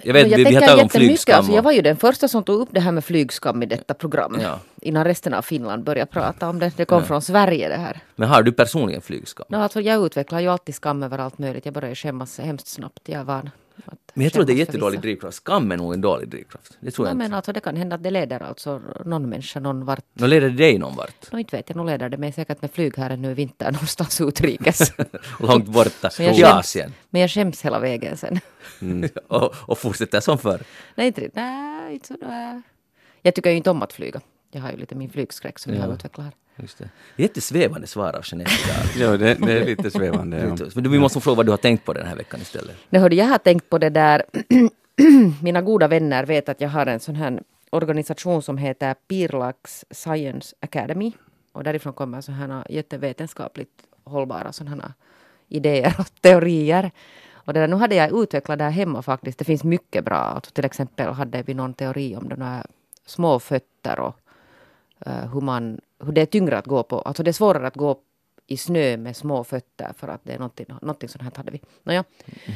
Jag vet, jag vi, vi tänker tagit om flygskam. Alltså, jag var ju den första som tog upp det här med flygskam i detta program. Ja. Innan resten av Finland började prata om det. Det kom från Sverige det här. Men har du personligen flygskam? No, alltså, jag utvecklar ju alltid skam över allt möjligt. Jag börjar skämmas hemskt snabbt. Jag är van. Att Men jag tror det är jättedålig drivkraft. Skam är nog en dålig drivkraft. Det tror Ja, jag men inte. alltså, det kan hända att det leder alltså någon människa någon vart. Nu leder det dig någon vart. No, inte vet jag, nu leder det mig säkert med flyg här nu i vinter någonstans utrikes. Långt borta. Men jag Till skäms. Asien. Men jag skäms hela vägen sen. och, och fortsätter som förr. Nej, inte. Nej, inte så. Nej. Jag tycker ju inte om att flyga. Jag har ju lite min flygskräck som jag Ja. har utvecklat här. Just det. Jättesvävande svar av Jeanette idag. Ja, det, det är lite svävande. Ja. Men du, vi måste fråga vad du har tänkt på den här veckan istället. Det hörde, jag har tänkt på det där. Mina goda vänner vet att jag har en sån här organisation som heter Pirlax Science Academy. Och därifrån kommer så här jättevetenskapligt hållbara sådana här idéer och teorier. Och det där, nu hade jag utvecklat det här hemma faktiskt. Det finns mycket bra. Alltså, till exempel hade vi någon teori om de här små fötter och hur, man, hur det är tyngre att gå på. Alltså det är svårare att gå i snö med små fötter för att det är någonting, någonting sånt här hade vi. Nåja.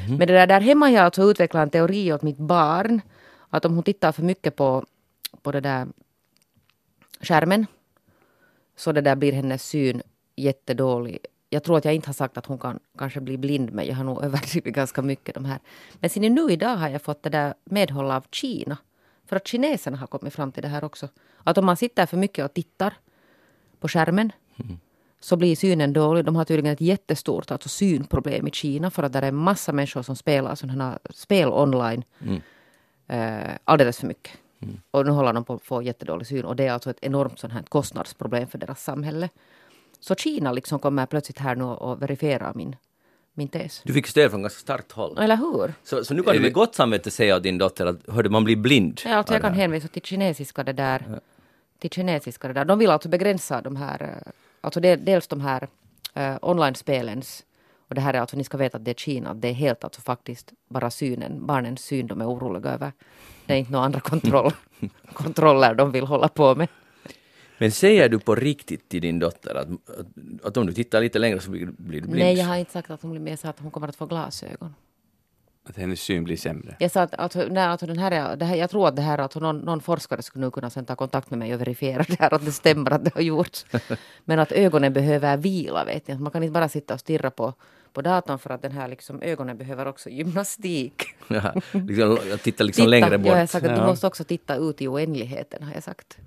Men det där, där hemma har jag alltså utvecklat en teori åt mitt barn. Att om hon tittar för mycket på, på det där skärmen så det där blir hennes syn jättedålig. Jag tror att jag inte har sagt att hon kan kanske bli blind men jag har nog överdrivit ganska mycket de här. Men sen nu idag har jag fått det där medhåll av Kina. För att kineserna har kommit fram till det här också. Att om man sitter för mycket och tittar på skärmen så blir synen dålig. De har tydligen ett jättestort alltså synproblem i Kina för att det är en massa människor som spelar sådana här spel online eh, alldeles för mycket. Och nu håller de på att få jättedålig syn och det är alltså ett enormt sånt här kostnadsproblem för deras samhälle. Så Kina liksom kommer plötsligt här nu och verifierar min, min tes. Du fick stöd från ganska starkt håll. Eller hur? Så, så nu kan du med gott samvete säga åt din dotter att hörde, man blir blind. Ja, alltså jag kan hänvisa till kinesiska det där. Till kinesiska det där. De vill alltså begränsa de här, eh, alltså dels de här uh, online-spelens och det här är alltså, ni ska veta att det är Kina, att det är helt alltså faktiskt bara synen, barnens syn de är oroliga över. Det är inte några andra kontroll, kontroller de vill hålla på med. Men säger du på riktigt till din dotter att, att, att om du tittar lite längre så blir, blir du blind? Nej, jag har inte sagt att hon blir med, jag sa att hon kommer att få glasögon. Att hennes syn blir sämre. Jag sa att alltså, nej, alltså den här är, det här, jag tror att det här, alltså någon, någon forskare skulle nu kunna sen ta kontakt med mig och verifiera det här, att det stämmer att det har gjorts. Men att ögonen behöver vila, vet ni. Man kan inte bara sitta och stirra på, på datorn för att den här liksom, ögonen behöver också gymnastik. Ja, liksom, jag tittar liksom längre bort. Ja, jag har sagt att Ja. du måste också titta ut i oändligheten, har jag sagt.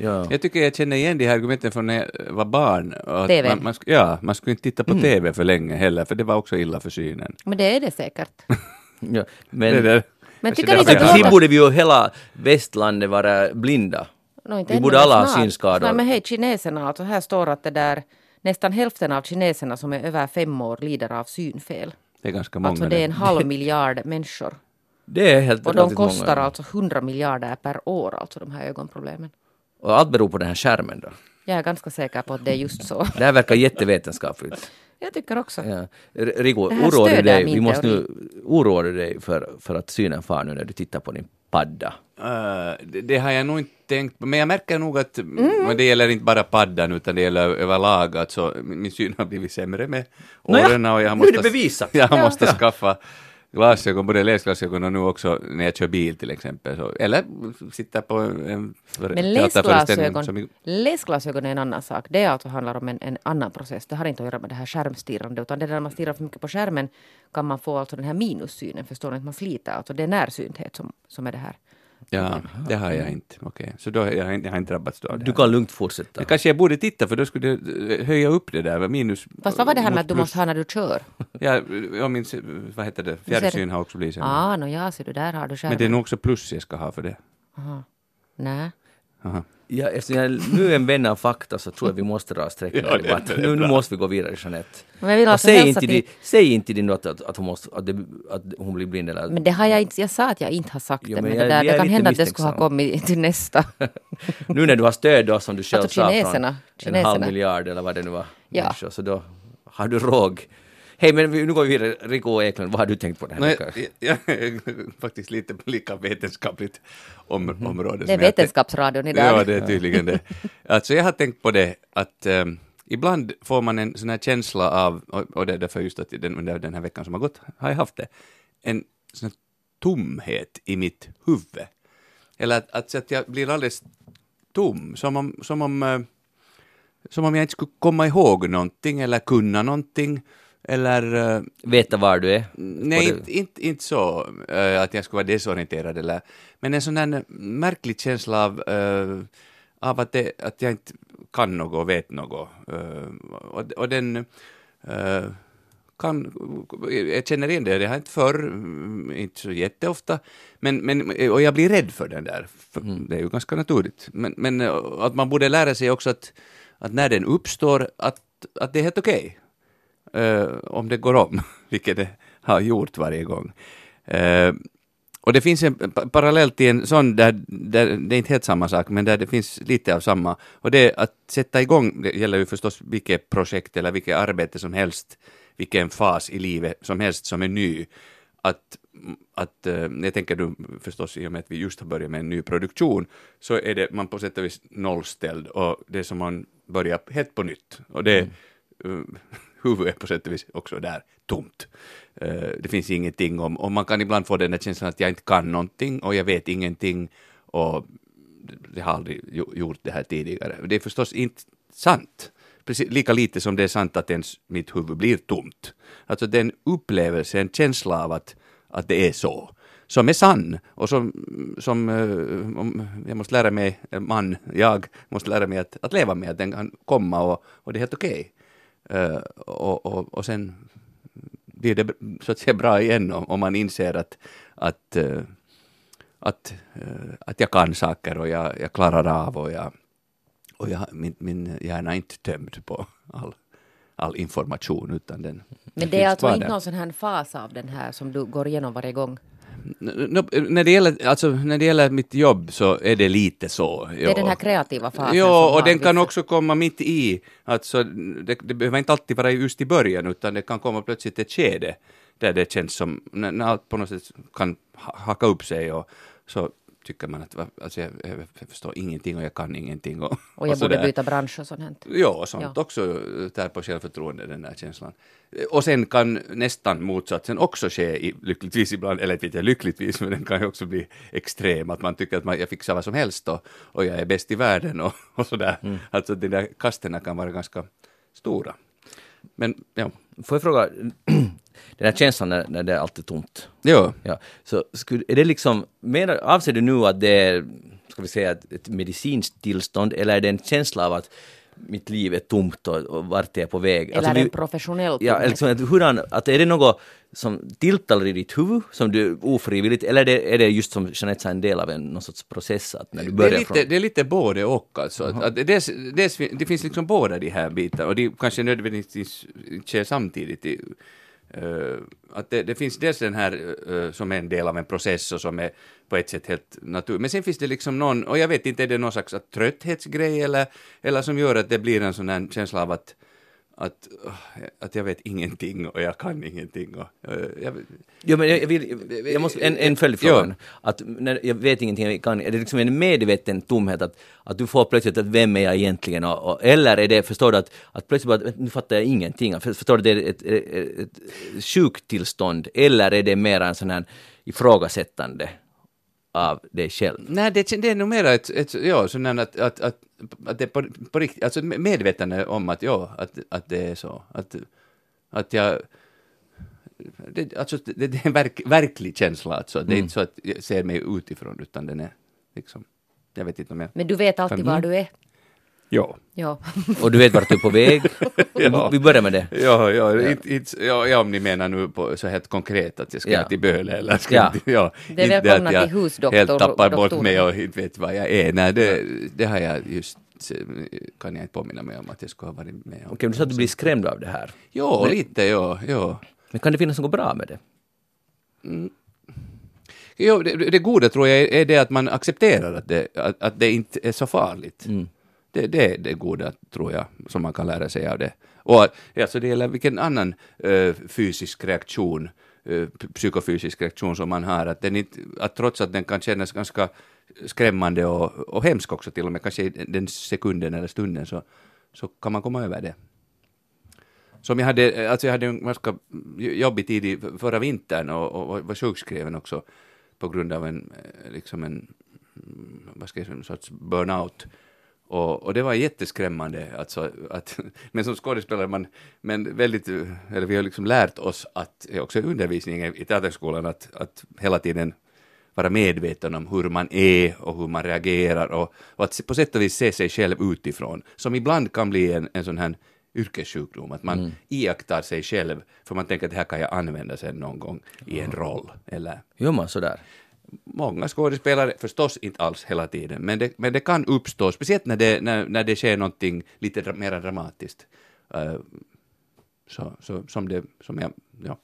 Ja. Jag tycker jag känner igen de här argumenten från när jag var barn. och Att TV. Man, man, ja, man skulle inte titta på TV för länge heller, för det var också illa för synen. Men det är det säkert. Ja. Det Men, där. Men Kanske tycker det ni att Sen borde vi ju hela västlandet vara blinda. No, inte Vi borde men alla ha synskador. Nej, men hej, kineserna, alltså här står att det där nästan hälften av kineserna som är över fem år lider av synfel. Det är ganska många. Alltså det är en halv miljard människor. Det är helt Och de kostar många. alltså 100 miljarder per år, alltså de här ögonproblemen. Och allt beror på den här skärmen då. Jag är ganska säker på att det är just så. Det här verkar jättevetenskapligt. Jag tycker också. Ja. R- Rico, Det här oroar du dig, vi måste teori. nu, oroar du dig för, för att synen far nu när du tittar på din padda? Uh, det, det har jag nog inte tänkt på, men jag märker nog att Mm. det gäller inte bara paddan utan det gäller överlag, alltså min syn har blivit sämre med Nåja, åren och jag har nu är det måste, bevisat. jag måste Ja. skaffa glasögon, både läsglasögon och nu också när jag kör bil till exempel. Så, eller sitter på en för, Men läsglasögon, som läsglasögon är en annan sak. Det alltså handlar om en, en annan process. Det har inte att göra med det här skärmstirrande. Utan det där man stirrar för mycket på skärmen kan man få alltså den här minussynen. Förstår ni? Att man sliter. Alltså det är närsynthet som, som är det här. Ja, det har jag inte. Okej, så då jag har jag, jag har inte drabbats då av det Du här. kan lugnt fortsätta. Men kanske jag borde titta för då skulle det eh, höja upp det där, minus... Fast vad var det här med att du plus. måste ha när du kör? Ja, jag minns, vad heter det, fjärrsyn har också blivit sämre. Ah, no, ja, så du där har du skärmen. Men det är nog också plus jag ska ha för det. Nej. Aha. Ja, eftersom jag nu är en vän av fakta så tror jag vi måste dra streck i Ja, det- det Nu, nu måste vi gå vidare, Jeanette. Men jag alltså säg, inte till... till, säg inte till din dotter att, att, hon måste, att, det, att hon blir blind eller... Men det har jag inte, jag sa att jag inte har sagt Jo, det, men men, jag- det, där, det kan hända att det skulle ha kommit till nästa. Nu när du har stöd då som du själv Alltså sa kineserna, från en halv kineserna. miljard eller vad det nu var, Ja. människor, så då har du råg. Hej, men vi- nu går vi vidare. Rico Eklund, vad har du tänkt på den här Nej, veckan? jag, jag är faktiskt lite på lika vetenskapligt om, område. Det är jag Vetenskapsradion idag. Ja, det är tydligen det. Alltså jag har tänkt på det att ehm, ibland får man en sån här känsla av, och, det är därför just att den, under den här veckan som har gått har jag haft det, en sån här tomhet i mitt huvud. Eller att, att, att jag blir alldeles tom, som om, som om, eh, som om jag inte skulle komma ihåg någonting eller kunna någonting. Eller eh, Veta var du är? Nej, inte, inte, inte så eh, att jag skulle vara desorienterad eller, men en sån här märklig känsla av, eh, av att, det, att jag inte kan något och vet något. Eh, och, och den kan, jag känner igen det, det har inte förr, mm, inte så jätteofta, men, men, och jag blir rädd för den där, för det är ju ganska naturligt. Men, men att man borde lära sig också att, att när den uppstår, att, att det är helt okej eh, om det går om, vilket det har gjort varje gång. Eh, och det finns en pa- parallell till en sån där, där det är inte helt samma sak, men där det finns lite av samma. Och det är att sätta igång, det gäller ju förstås vilket projekt eller vilket arbete som helst, vilken fas i livet som helst som är ny. Att, att eh, jag tänker du förstås i och med att vi just har börjat med en ny produktion, så är det man på sätt och vis nollställd och det är som man börjar helt på nytt. Och det, eh, huvudet är på sätt och vis också där tomt. Eh, det finns ingenting om, och man kan ibland få den där känslan att jag inte kan någonting och jag vet ingenting och jag har aldrig gjort det här tidigare. Det är förstås inte sant. Precis, lika lite som det är sant att ens mitt huvud blir tomt. Alltså den upplevelse, en känsla av att, att det är så, som är sann och som, som eh, jag måste lära mig, man, jag måste lära mig att, att leva med, att den kan komma och, och det är helt okej. Eh, och, och, och sen blir det så att säga bra igen om, om man inser att, att, eh, att, eh, att jag kan saker och jag, jag klarar av och jag, och jag, min, min hjärna är inte tömd på all, all information utan den Men det är alltså inte någon sån här fas av den här som du går igenom varje gång? När, det gäller, alltså, när det gäller mitt jobb så är det lite så. Det är den här kreativa fasen Jo, har och den kan vissa- också komma mitt i. Alltså, det, det behöver inte alltid vara just i början, utan det kan komma plötsligt ett skede där det känns som, när, när allt på något sätt kan ha- hacka upp sig och så tycker man att alltså, jag, jag förstår ingenting och jag kan ingenting. Och, Och jag borde sådär. byta bransch och sånt. här. Ja, och sånt Ja. också tär på självförtroende, den där känslan. Och sen kan nästan motsatsen också ske, i, lyckligtvis ibland, eller inte lyckligtvis, men den kan ju också bli extrem, att man tycker att man, jag fixar vad som helst och, och jag är bäst i världen och, och sådär. Mm. Alltså de där kasterna kan vara ganska stora. Men ja, Får jag fråga, den här känslan när, när det är alltid tomt. jo, Ja, så skulle, är det liksom, menar, avser du nu att det är, ska vi säga, ett, medicinskt tillstånd eller är det en känsla av att mitt liv är tomt och, och vart är jag på väg? Eller Alltså, en vi- professionell Ja, liksom, att, hurdan, att är det något som tilltalar i ditt huvud som du ofrivilligt, eller är det, är det just som Jeanette sa en del av en någon sorts process att när du det börjar är, lite, från... det är lite både och alltså. Att, att dels, dels, det finns liksom båda de här bitarna och de kanske nödvändigtvis sker samtidigt. I, Eh, att det, det finns dels den här eh, som är en del av en process och som är på ett sätt helt naturligt. Men sen finns det liksom någon, och jag vet inte, är det någon slags trötthetsgrej eller, eller som gör att det blir en sån här känsla av att att, uh, att jag vet ingenting och jag kan ingenting. Och, eh, jag, Ja, men jag, vill, jag måste, en, en följdfråga. Att när jag vet ingenting, jag kan, är det liksom en medveten tomhet att, att du får plötsligt att vem är jag egentligen? Och, och, eller är det, förstår du, att, att plötsligt bara, nu fattar jag ingenting. För- Förstår du, det är ett, ett, ett, sjuktillstånd eller är det mer en sån här ifrågasättande av dig själv? Nej, det, det är nog mer ett, ett ja, sån att, att, att, att det på, på riktigt, alltså medvetande om att, ja, att, att det är så. Att, att jag, det, alltså, det, det är en verk, verklig känsla alltså. Det är inte så att jag ser mig utifrån, utan den är liksom, jag vet inte om jag... Men du vet alltid var du är. Ja. Ja. Och du vet vart du är på väg? Ja. Vi börjar med det. Ja, ja, Inte, inte, ja, ja, om ni menar nu på så helt konkret att jag ska Ja. till Böle eller ska Ja. till, ja. Det är inte välkomna till husdoktor- helt tappar bort doktorn. mig och inte vet vad jag är. Nej, det, det har jag just, kan jag inte påminna mig om att jag skulle ha varit med om. Okej, du sa att du blir skrämd av det här. Jo, Men- lite, ja, ja. Men kan det finnas något bra med det? Jo, det, det goda tror jag är det att man accepterar att det, att, att det inte är så farligt. Mm. Det, det är det goda, tror jag, som man kan lära sig av det. Och alltså det gäller vilken annan eh, fysisk reaktion, eh, psykofysisk reaktion som man har, att, den inte, att trots att den kan kännas ganska skrämmande och, och hemsk också till och med, kanske i den sekunden eller stunden, så, så kan man komma över det. Som jag hade, alltså jag hade en ganska jobbig tid i förra vintern och, och var sjukskriven också på grund av en, eh, liksom en, vad ska jag säga, en sorts burnout. Och, och det var jätteskrämmande, alltså, att, men som skådespelare, man, men väldigt, eller vi har liksom lärt oss att, eh, också i undervisningen i teaterskolan, att, att hela tiden vara medveten om hur man är och hur man reagerar och, och att på sätt och vis se sig själv utifrån, som ibland kan bli en, en sån här yrkessjukdom, att man iakttar sig själv för man tänker att det här kan jag använda sen någon gång i en roll. Eller Gör man sådär? Många skådespelare, förstås inte alls hela tiden, men det, men det kan uppstå, speciellt när det, när, när det sker någonting lite dra, mer dramatiskt. Eh, så, så, som det, som jag, ja,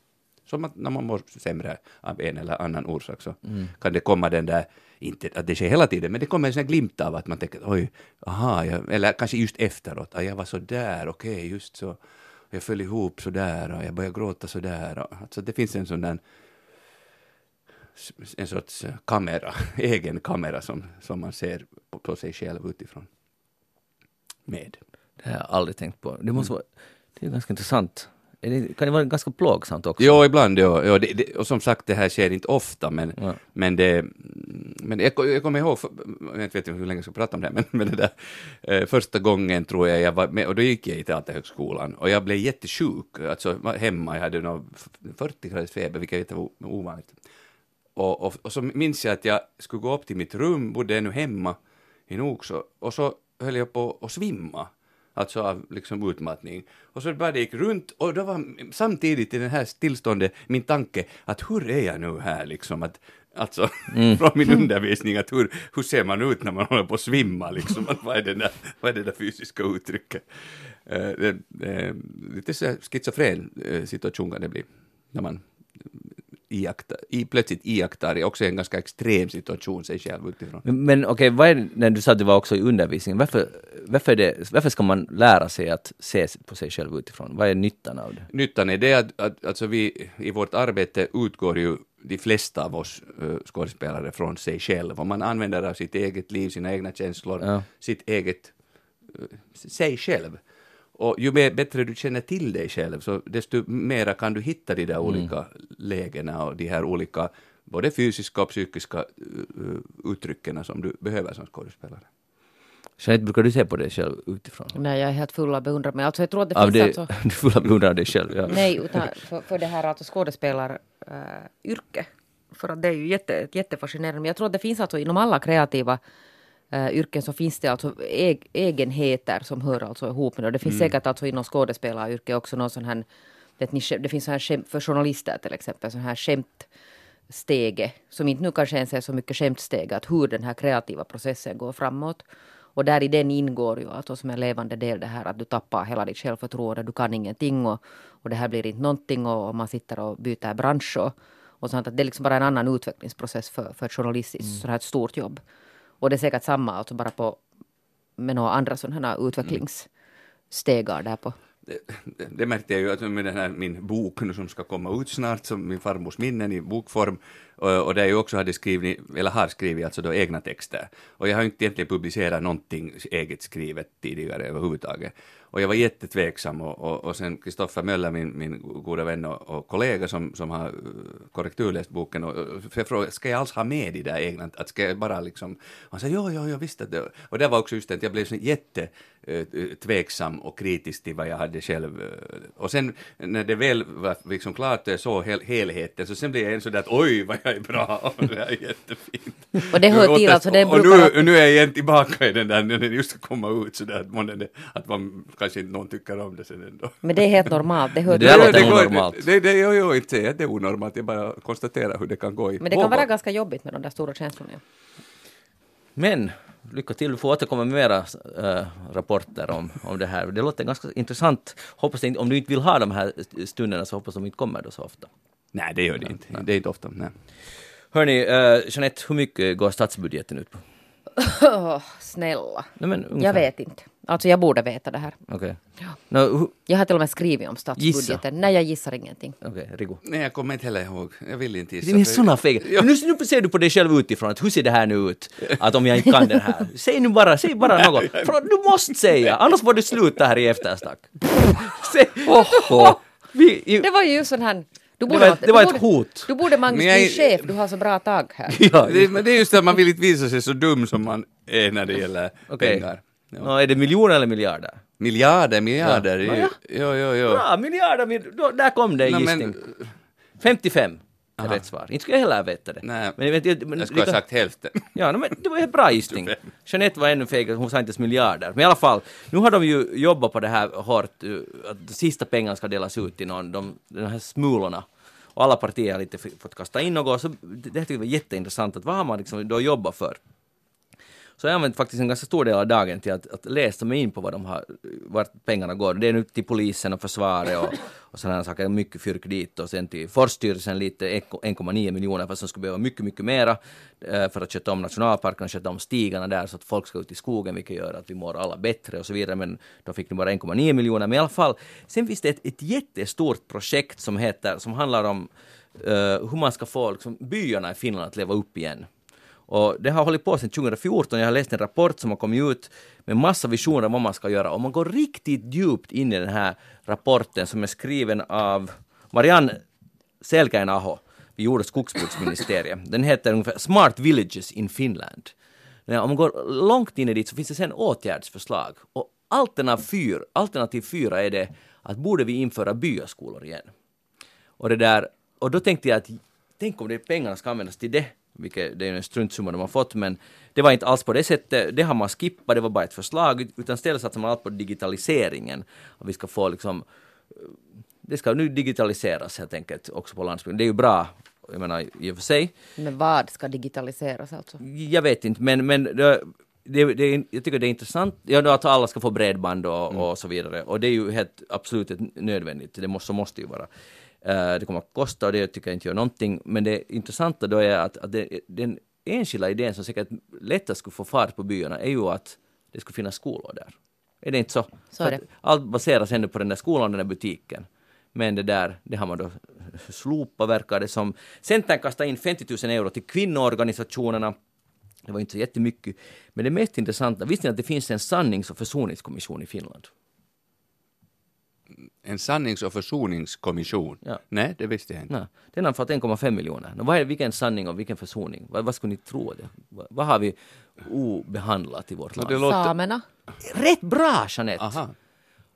som att när man mår sämre av en eller annan orsak så kan det komma den där, inte att det sker hela tiden, men det kommer en sån glimt av att man tänker oj, aha, jag, eller kanske just efteråt, ah, jag var så där, okej, just så, jag föll ihop så där och jag började gråta så där. Och, alltså det finns en sån där en sorts eh, kamera, egen kamera som, som man ser på, på sig själv utifrån. Med. Det har jag aldrig tänkt på. Det måste vara, det är ganska intressant. Det, kan det vara ganska plågsamt också? Jo, ibland, ja. ja det, det, och som sagt, det här sker inte ofta, men, Ja. men det... Men jag, jag kommer ihåg, för, jag vet inte hur länge jag ska prata om det men, men det där, eh, första gången tror jag jag var med, och då gick jag i Teaterhögskolan, och jag blev jättesjuk, alltså hemma, jag hade nog 40 graders feber, vilket är ovanligt. Och, och, och så minns jag att jag skulle gå upp till mitt rum, bodde ännu hemma i Nokså, och så höll jag på att svimma, alltså av liksom utmattning. Och så bara det gick runt, och då var samtidigt i det här tillståndet min tanke att hur är jag nu här liksom, att Alltså, Mm. från min undervisning, att hur, hur ser man ut när man håller på att svimma, liksom, att vad, är det där, vad är det där fysiska uttrycket? Eh, det, det, lite så schizofren eh, situation kan det bli, när man iakttar, i, plötsligt iakttar i också en ganska extrem situation sig själv utifrån. Men, okej, vad är det, när du sa att det var också i undervisningen, varför, varför, är det, varför ska man lära sig att se på sig själv utifrån? Vad är nyttan av det? Nyttan är det att, att alltså vi, i vårt arbete utgår ju de flesta av oss uh, skådespelare från sig själv och man använder av sitt eget liv, sina egna känslor, Ja. sitt eget, uh, sig själv. Och ju mer, bättre du känner till dig själv, så desto mera kan du hitta de där olika lägena och de här olika, både fysiska och psykiska uh, uttrycken som du behöver som skådespelare. Jeanette, brukar du se på dig själv utifrån? Nej, jag är helt full av beundran. Men alltså jag tror att det Av finns det, alltså... du får beundra av dig själv, ja. Nej, utan för, för det här alltså skådespelaryrke. för att det är ju jätte, jättefascinerande. Men jag tror att det finns alltså inom alla kreativa uh, yrken så finns det alltså eg, egenheter som hör alltså ihop med det. Det finns säkert alltså inom skådespelaryrke också någon sån här, vet ni, det finns sån här skämt, för journalister till exempel, sån här skämtstege som inte nu kanske ens är så mycket skämtsteg, att hur den här kreativa processen går framåt. Och där i den ingår ju alltså som en levande del det här att du tappar hela ditt självförtroende, du kan ingenting och, och det här blir inte någonting och, och man sitter och byter bransch och, och sånt. Att det är liksom bara en annan utvecklingsprocess för, för ett journalistiskt Mm. sånt här stort jobb. Och det är säkert samma alltså bara på med några andra sådana här utvecklingsstegar där på. det, det, det märkte jag ju att med den här min bok nu som ska komma ut snart, som min farmors minnen i bokform, och, och där jag också hade skrivit, eller har skrivit alltså då egna texter. Och jag har inte egentligen publicerat någonting eget skrivet tidigare överhuvudtaget. Och jag var jättetveksam och, och, och sen Kristoffer Möller, min, min goda vän och, och kollega som, som har uh, korrekturläst boken, och, och för jag frågade, ska jag alls ha med de där egna, att ska jag bara liksom, han sa ja, ja, jag visste att det, och det var också just det att jag blev så jätte eh, tveksam och kritisk till vad jag hade själv. eh, Och sen när det väl var liksom klart och jag såg hel, helheten så sen blev jag en sådär att oj vad jag är bra och det är jättefint. Och det hör Och till, det- alltså, det och brukar- nu, nu är jag igen tillbaka i den där när den just komma ut sådär att, man, att man kanske inte någon tycker om det sen ändå. Men det är helt normalt. Det hör det till. där låter onormalt. Det, det, jag, jag inte säger att det är onormalt, jag bara konstaterar hur det kan gå i Men det kan vara ganska jobbigt med de där stora känslorna. Men lycka till, du får återkomma med mera äh, rapporter om, om det här. Det låter ganska intressant. Hoppas det inte, om du inte vill ha de här stunderna så hoppas de inte kommer då så ofta. Nej, det gör det inte. Det är inte ofta. Nej. Hörni, äh, Jeanette, hur mycket går statsbudgeten ut på? Åh, snälla. Nej, men, ungefär. Jag vet inte. Alltså jag borde veta det här. Okej. Nå, hu- Jag har till och med skrivit om statsbudgeten. Nej, jag gissar ingenting. Okej, Rigo. Nej, jag kommer inte heller ihåg. Jag vill inte gissa. Det är såna fega. Ja. Nu, nu ser du på dig själv utifrån, att hur ser det här nu ut? Att om jag inte kan det här. Säg nu bara, säg bara något. För du måste säga, annars får du sluta här i eftersnack. Säg, oh, vi, i, Det var ju sån här... Du var ett- det var ett borde- hot. Du borde Magnus jag bli chef, du har så bra tag här. ja, Det, men det är just det att man vill inte visa sig så dum som man är när det gäller Okej. pengar. Ja. Nå, är det miljoner eller miljarder? Miljarder, miljarder. Ja. Ja, Ja, jo, jo, jo. Bra, miljarder, där kom det en gissning. men, 55 är Aha. rätt svar. Inte skulle jag heller veta det. nej, Men, jag, men, jag skulle ha lika- sagt hälften. Ja, men det var en bra gissning. Jeanette var ännu fegare, hon sa inte ens miljarder. Men i alla fall, nu har de ju jobbat på det här hårt, uh, att de sista pengarna ska delas ut till någon, de, de här smulorna. Och alla partier har lite fått kasta in något, så det, det tyckte jag var jätteintressant, att vad har man liksom då jobbat för? Så jag har använt faktiskt en ganska stor del av dagen till att, att läsa mig in på vad de har, vart pengarna går. Det är nu till polisen och försvaret och, och sådana saker, mycket fyrk dit och sen till Forsstyrelsen lite 1,9 miljoner fast som skulle behöva mycket, mycket mera eh, för att sköta om nationalparken - och sköta om stigarna där så att folk ska ut i skogen vilket gör att vi mår alla bättre och så vidare men de fick nu bara 1,9 miljoner men i alla fall sen finns det ett, ett jättestort projekt som heter, som handlar om uh, hur man ska få liksom, byarna i Finland att leva upp igen. Och det har hållit på sedan 2014. Jag har läst en rapport som har kommit ut med massa visioner om vad man ska göra. Och man går riktigt djupt in i den här rapporten som är skriven av Marianne Selkäin-aho vid Jord och skogsbruksministeriet. Den heter ungefär Smart Villages in Finland. Men om man går långt in i dit så finns det sen åtgärdsförslag. Och alternativ fyra, alternativ fyra är det att borde vi införa byaskolor igen? Och, det där, och då tänkte jag att tänk om det pengarna ska användas till det, vilket det är ju en struntsumma de har fått, men det var inte alls på det sättet. Det har man skippat, det var bara ett förslag, utan istället satsar man allt på digitaliseringen. Och vi ska få liksom, det ska nu digitaliseras helt enkelt också på landsbygden. Det är ju bra jag menar i och för sig. Men vad ska digitaliseras alltså? Jag vet inte, men, men det, det, det, jag tycker det är intressant. Ja, att alla ska få bredband och, Mm. och så vidare. Och det är ju helt absolut nödvändigt. Det måste, så måste ju vara. Eh, det kommer att kosta och det tycker jag inte gör någonting. Men det intressanta då är att, att det, den enskilda idén som säkert lättast skulle få fart på byarna är ju att det skulle finnas skolor där. Är det inte så? Så att Allt baseras ändå på den där skolan och den där butiken. Men det där, det har man då slopat verkar det som. Centern kastade in 50 000 euro till kvinnoorganisationerna. Det var inte så jättemycket. Men det mest intressanta, visste ni att det finns en sannings och försoningskommission i Finland? En sannings och försoningskommission. Ja. Nej, det visste jag inte. Nej, den har fått 1,5 miljoner. Nå, vad är, vilken sanning och vilken försoning? Vad, vad skulle ni tro det? Vad, vad har vi obehandlat i vårt land? låter... Samerna? Rätt bra Jeanette! Aha.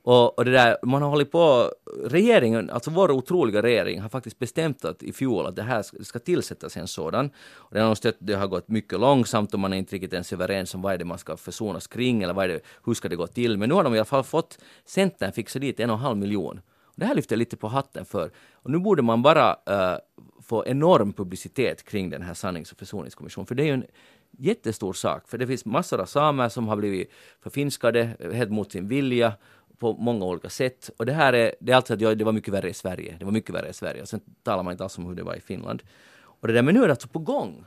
Och, och det där, man har hållit på, regeringen, alltså vår otroliga regering har faktiskt bestämt att i fjol att det här ska, det ska tillsättas en sådan. Och det, har stött, det har gått mycket långsamt och man är inte riktigt ens överens om vad är det man ska försonas kring eller vad det, hur ska det gå till. Men nu har de i alla fall fått Centern fixa dit en och en halv miljon. Och det här lyfter jag lite på hatten för. Och nu borde man bara uh, få enorm publicitet kring den här sannings och försoningskommissionen. För det är ju en jättestor sak. För det finns massor av samer som har blivit förfinskade eh, helt mot sin vilja på många olika sätt. Och det här är, det är alltså att det var mycket värre i Sverige. Det var mycket värre i Sverige. Och sen talar man inte alls om hur det var i Finland. Och det där, men nu är det alltså på gång.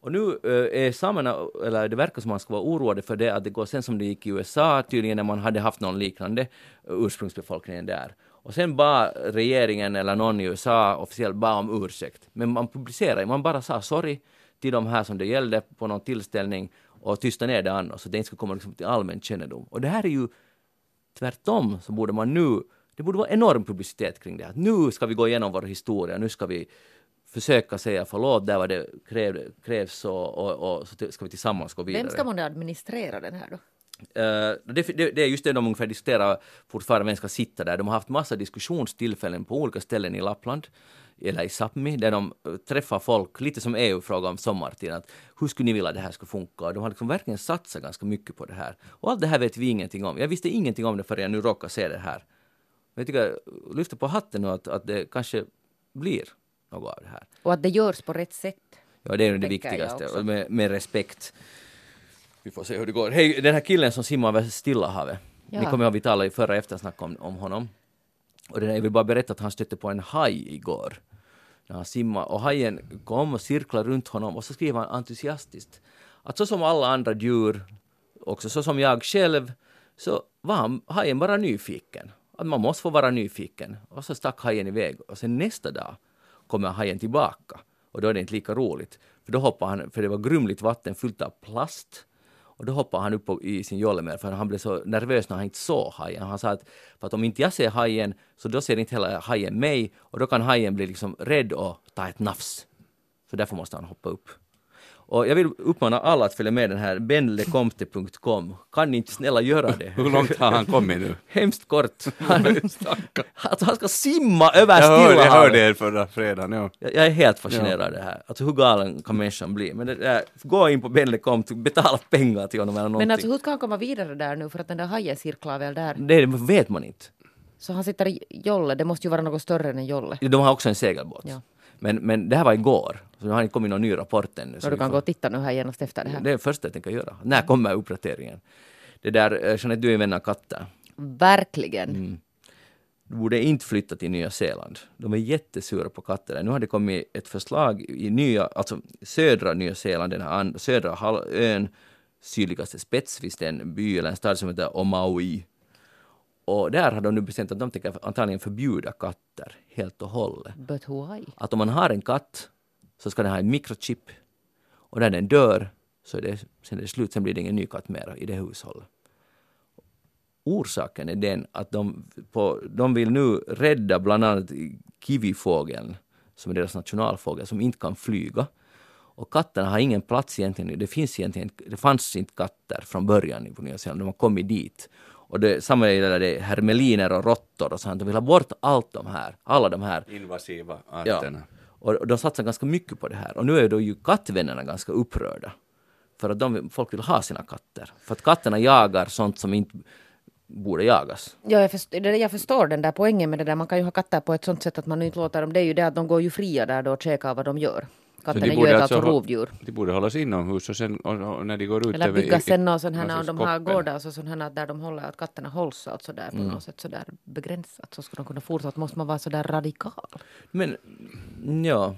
Och nu eh, är samerna, eller det verkar som man ska vara oroade för det, att det går sen som det gick i USA tydligen när man hade haft någon liknande ursprungsbefolkningen där. Och sen bara regeringen eller någon i USA officiellt bad om ursäkt. Men man publicerade, man bara sa sorry till de här som det gällde på någon tillställning och tysta ner det annars så det inte ska komma liksom till allmän kännedom. Och det här är ju tvärtom så borde man nu, det borde vara enorm publicitet kring det. Att nu ska vi gå igenom vår historia, nu ska vi försöka säga förlåt där vad det kräv, krävs och, och, och så ska vi tillsammans gå vidare. Vem ska månne administrera den här då? Eh, det, det, det är just det de ungefär diskuterar fortfarande, vem ska sitta där. De har haft massa diskussionstillfällen på olika ställen i Lappland, eller i Sápmi, där de eh, träffar folk, lite som EU frågar om sommartid, att hur skulle ni vilja att det här ska funka? Och de har liksom verkligen satsat ganska mycket på det här. Och allt det här vet vi ingenting om. Jag visste ingenting om det förrän jag nu råkar se det här. Men jag tycker, lyfter på hatten nu att, att det kanske blir något av det här. Och att det görs på rätt sätt. Ja, det är ju det viktigaste, med, med respekt. Vi får se hur det går. Hej, den här killen som simmar över Stilla havet. Ni Ja. kommer ihåg vi talade i förra eftersnack om, om honom. Och där, jag vill bara berätta att han stötte på en haj igår. När han simmade och hajen kom och cirklade runt honom och så skriver han entusiastiskt att så som alla andra djur, också så som jag själv, så var han, hajen bara nyfiken. Att man måste få vara nyfiken. Och så stack hajen iväg och sen nästa dag kommer hajen tillbaka. Och då är det inte lika roligt. För då hoppar han, för det var grumligt vatten fyllt av plast. Och då hoppade han upp på, i sin jolle med för han blev så nervös när han inte såg hajen. Han sa att, för att om inte jag ser hajen så då ser inte hela hajen mig och då kan hajen bli liksom rädd och ta ett nafs. Så därför måste han hoppa upp. Och jag vill uppmana alla att följa med den här benlecomte.com. Kan ni inte snälla göra det? Hur långt har han kommit nu? Hemskt kort. Han, alltså han ska simma över Stilla jag hörde havet. er förra fredagen, ja. Jag, jag är helt fascinerad av det här. Alltså hur galen kan människan bli? Men det där, gå in på Benlecomte, betala pengar till honom eller någonting. Men alltså hur ska han komma vidare där nu för att den där hajen cirklar väl där? Det vet man inte. Så han sitter i jolle, det måste ju vara något större än en jolle. De har också en segelbåt. Ja. Men, men det här var igår, så det har inte kommit någon ny rapport ännu. så du kan gå och titta nu här genast efter det här. Det är det första jag tänker göra. När kommer uppdateringen? Det där, eh, Jeanette, du är vän av katter. Verkligen. Mm. Du borde inte flytta till Nya Zeeland. De är jättesura på katter. Nu har det kommit ett förslag i nya, alltså södra Nya Zeeland, den här södra halv- ön, sydligaste spets, finns det en by eller en stad som heter Omaui. Och där har de nu bestämt att de tänker antagligen förbjuda katter helt och hållet. But why? Att om man har en katt så ska den ha en mikrochip och när den dör så är det, sen är det slut, sen blir det ingen ny katt mera i det hushållet. Orsaken är den att de, på, de vill nu rädda bland annat kivifågeln, som är deras nationalfågel, som inte kan flyga. Och katterna har ingen plats egentligen. Det finns egentligen, det fanns inte katter från början på Nya Zeeland, de har kommit dit. Och det, samma gäller det hermeliner och råttor och sånt. De vill ha bort allt de här, alla de här Invasiva Ja. Och de satsar ganska mycket på det här. Och nu är då ju kattvännerna ganska upprörda. För att de, folk vill ha sina katter. För att katterna jagar sånt som inte borde jagas. Ja, jag, förstår, jag förstår den där poängen med det där. Man kan ju ha katter på ett sånt sätt att man inte låter dem. Det är ju det att de går ju fria där då och käkar vad de gör. Katterna de gör borde alltså, alltså rovdjur. De borde hållas inomhus och sen och, och när de går ut Eller bygga sen någon sån här, någon om de har gårdar så sån här där de håller att katterna hålls alltså där på Mm. något sätt sådär begränsat så skulle de kunna fortsätta. Måste man vara sådär radikal? Men ja,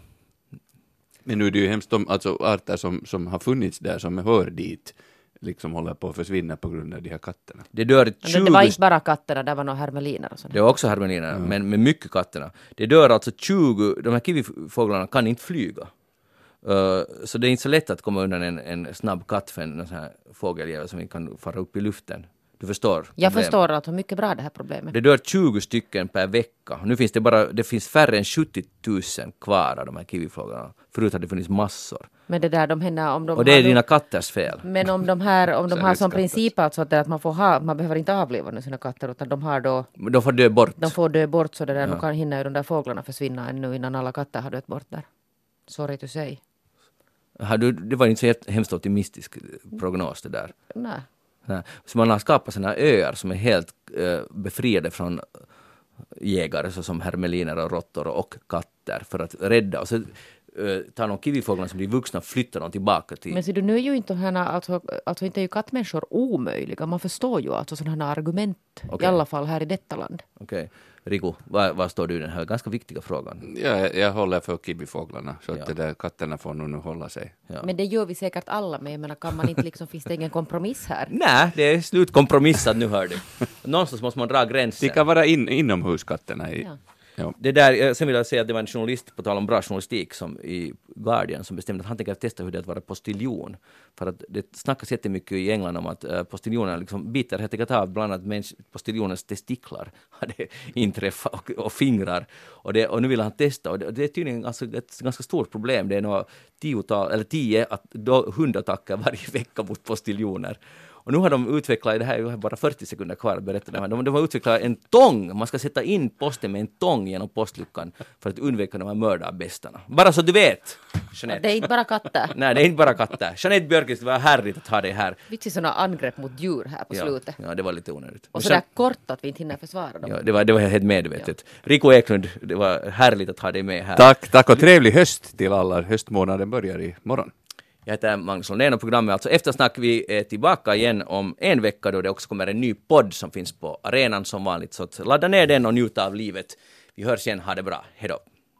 Men nu är det ju hemskt de alltså, arter som, som har funnits där som hör dit liksom håller på att försvinna på grund av de här katterna. det dör Men 20 det, det var inte bara katterna, det var nog hermeliner och sånt. Det var också hermelinerna, men med mycket katterna. Det dör alltså 20, de här kivifåglarna kan inte flyga. Uh, så det är inte så lätt att komma undan en, en snabb katt för en sån här fågeljävel som inte kan fara upp i luften. Du förstår? Jag problemet. förstår alltså mycket bra det här problemet. Det dör 20 stycken per vecka. Nu finns det bara, det finns färre än 70 000 kvar av de här kivifåglarna. Förut hade det funnits massor. Men det där de händer om de Och det har är dina katters fel. Men om de här, om de har som princip alltså att, att man får ha, man behöver inte avliva nu sina katter utan de har då, De får dö bort. de får dö bort så det där, de kan hinna ju de där fåglarna försvinna ännu innan alla katter har dött bort där. Sorry to say. Du, det var inte så hemskt optimistisk prognos det där. Nej. Nej. Så man har skapat sådana öar som är helt eh, befriade från jägare såsom hermeliner och råttor och katter för att rädda. Och så eh, tar de kivifåglarna som blir vuxna och flyttar dem tillbaka till... Men ser du, nu är ju inte här, alltså, alltså inte är ju kattmänniskor omöjliga. Man förstår ju alltså sådana här argument. Okej. I alla fall här i detta land. Okej. Riku, vad, vad står du i den här ganska viktiga frågan? Ja, jag, jag håller för kibifåglarna så Ja. att det där katterna får nog nu hålla sig. Ja. Men det gör vi säkert alla med. Jag menar, kan man inte liksom, finns det ingen kompromiss här? Nej, det är slutkompromissat nu hör du. Någonstans måste man dra De gränsen. kan vara in, inomhus katterna. I, Ja ja. Det där, eh, sen vill jag säga att det var en journalist, på tal om bra journalistik, som i Guardian som bestämde att han tänker testa hur det är att vara postiljon. För att det snackas jättemycket i England om att eh, uh, postiljonerna liksom biter helt enkelt av bland annat mens- postiljonens testiklar hade inträffat och, och fingrar. Och, det, och nu vill han testa och det, det är tydligen alltså ett ganska stort problem. Det är några tiotal, eller tio hundattacker varje vecka mot postiljoner. Och nu har de utvecklat, det här är bara 40 sekunder kvar att berätta det här, de, de har utvecklat en tång, man ska sätta in posten med en tång genom postluckan för att undvika de här mördarbästarna. Bara så du vet, Jeanette. Det är inte bara katter. Nej, det är inte bara katter. Jeanette Björkqvist, det var härligt att ha dig här. Vitsi sådana angrepp mot djur här på Ja, slutet. ja, det var lite onödigt. Och sådär kort att vi inte hinner försvara dem. Ja, det var, det var helt medvetet. Rico Eklund, det var härligt att ha dig med här. Tack, tack och trevlig höst till alla. Höstmånaden börjar i morgon. Jag heter Magnus Lundén och programmet alltså Eftersnack. Vi är tillbaka igen om en vecka då det också kommer en ny podd som finns på arenan som vanligt. Så att ladda ner den och njuta av livet. Vi hörs igen, ha det bra, hejdå!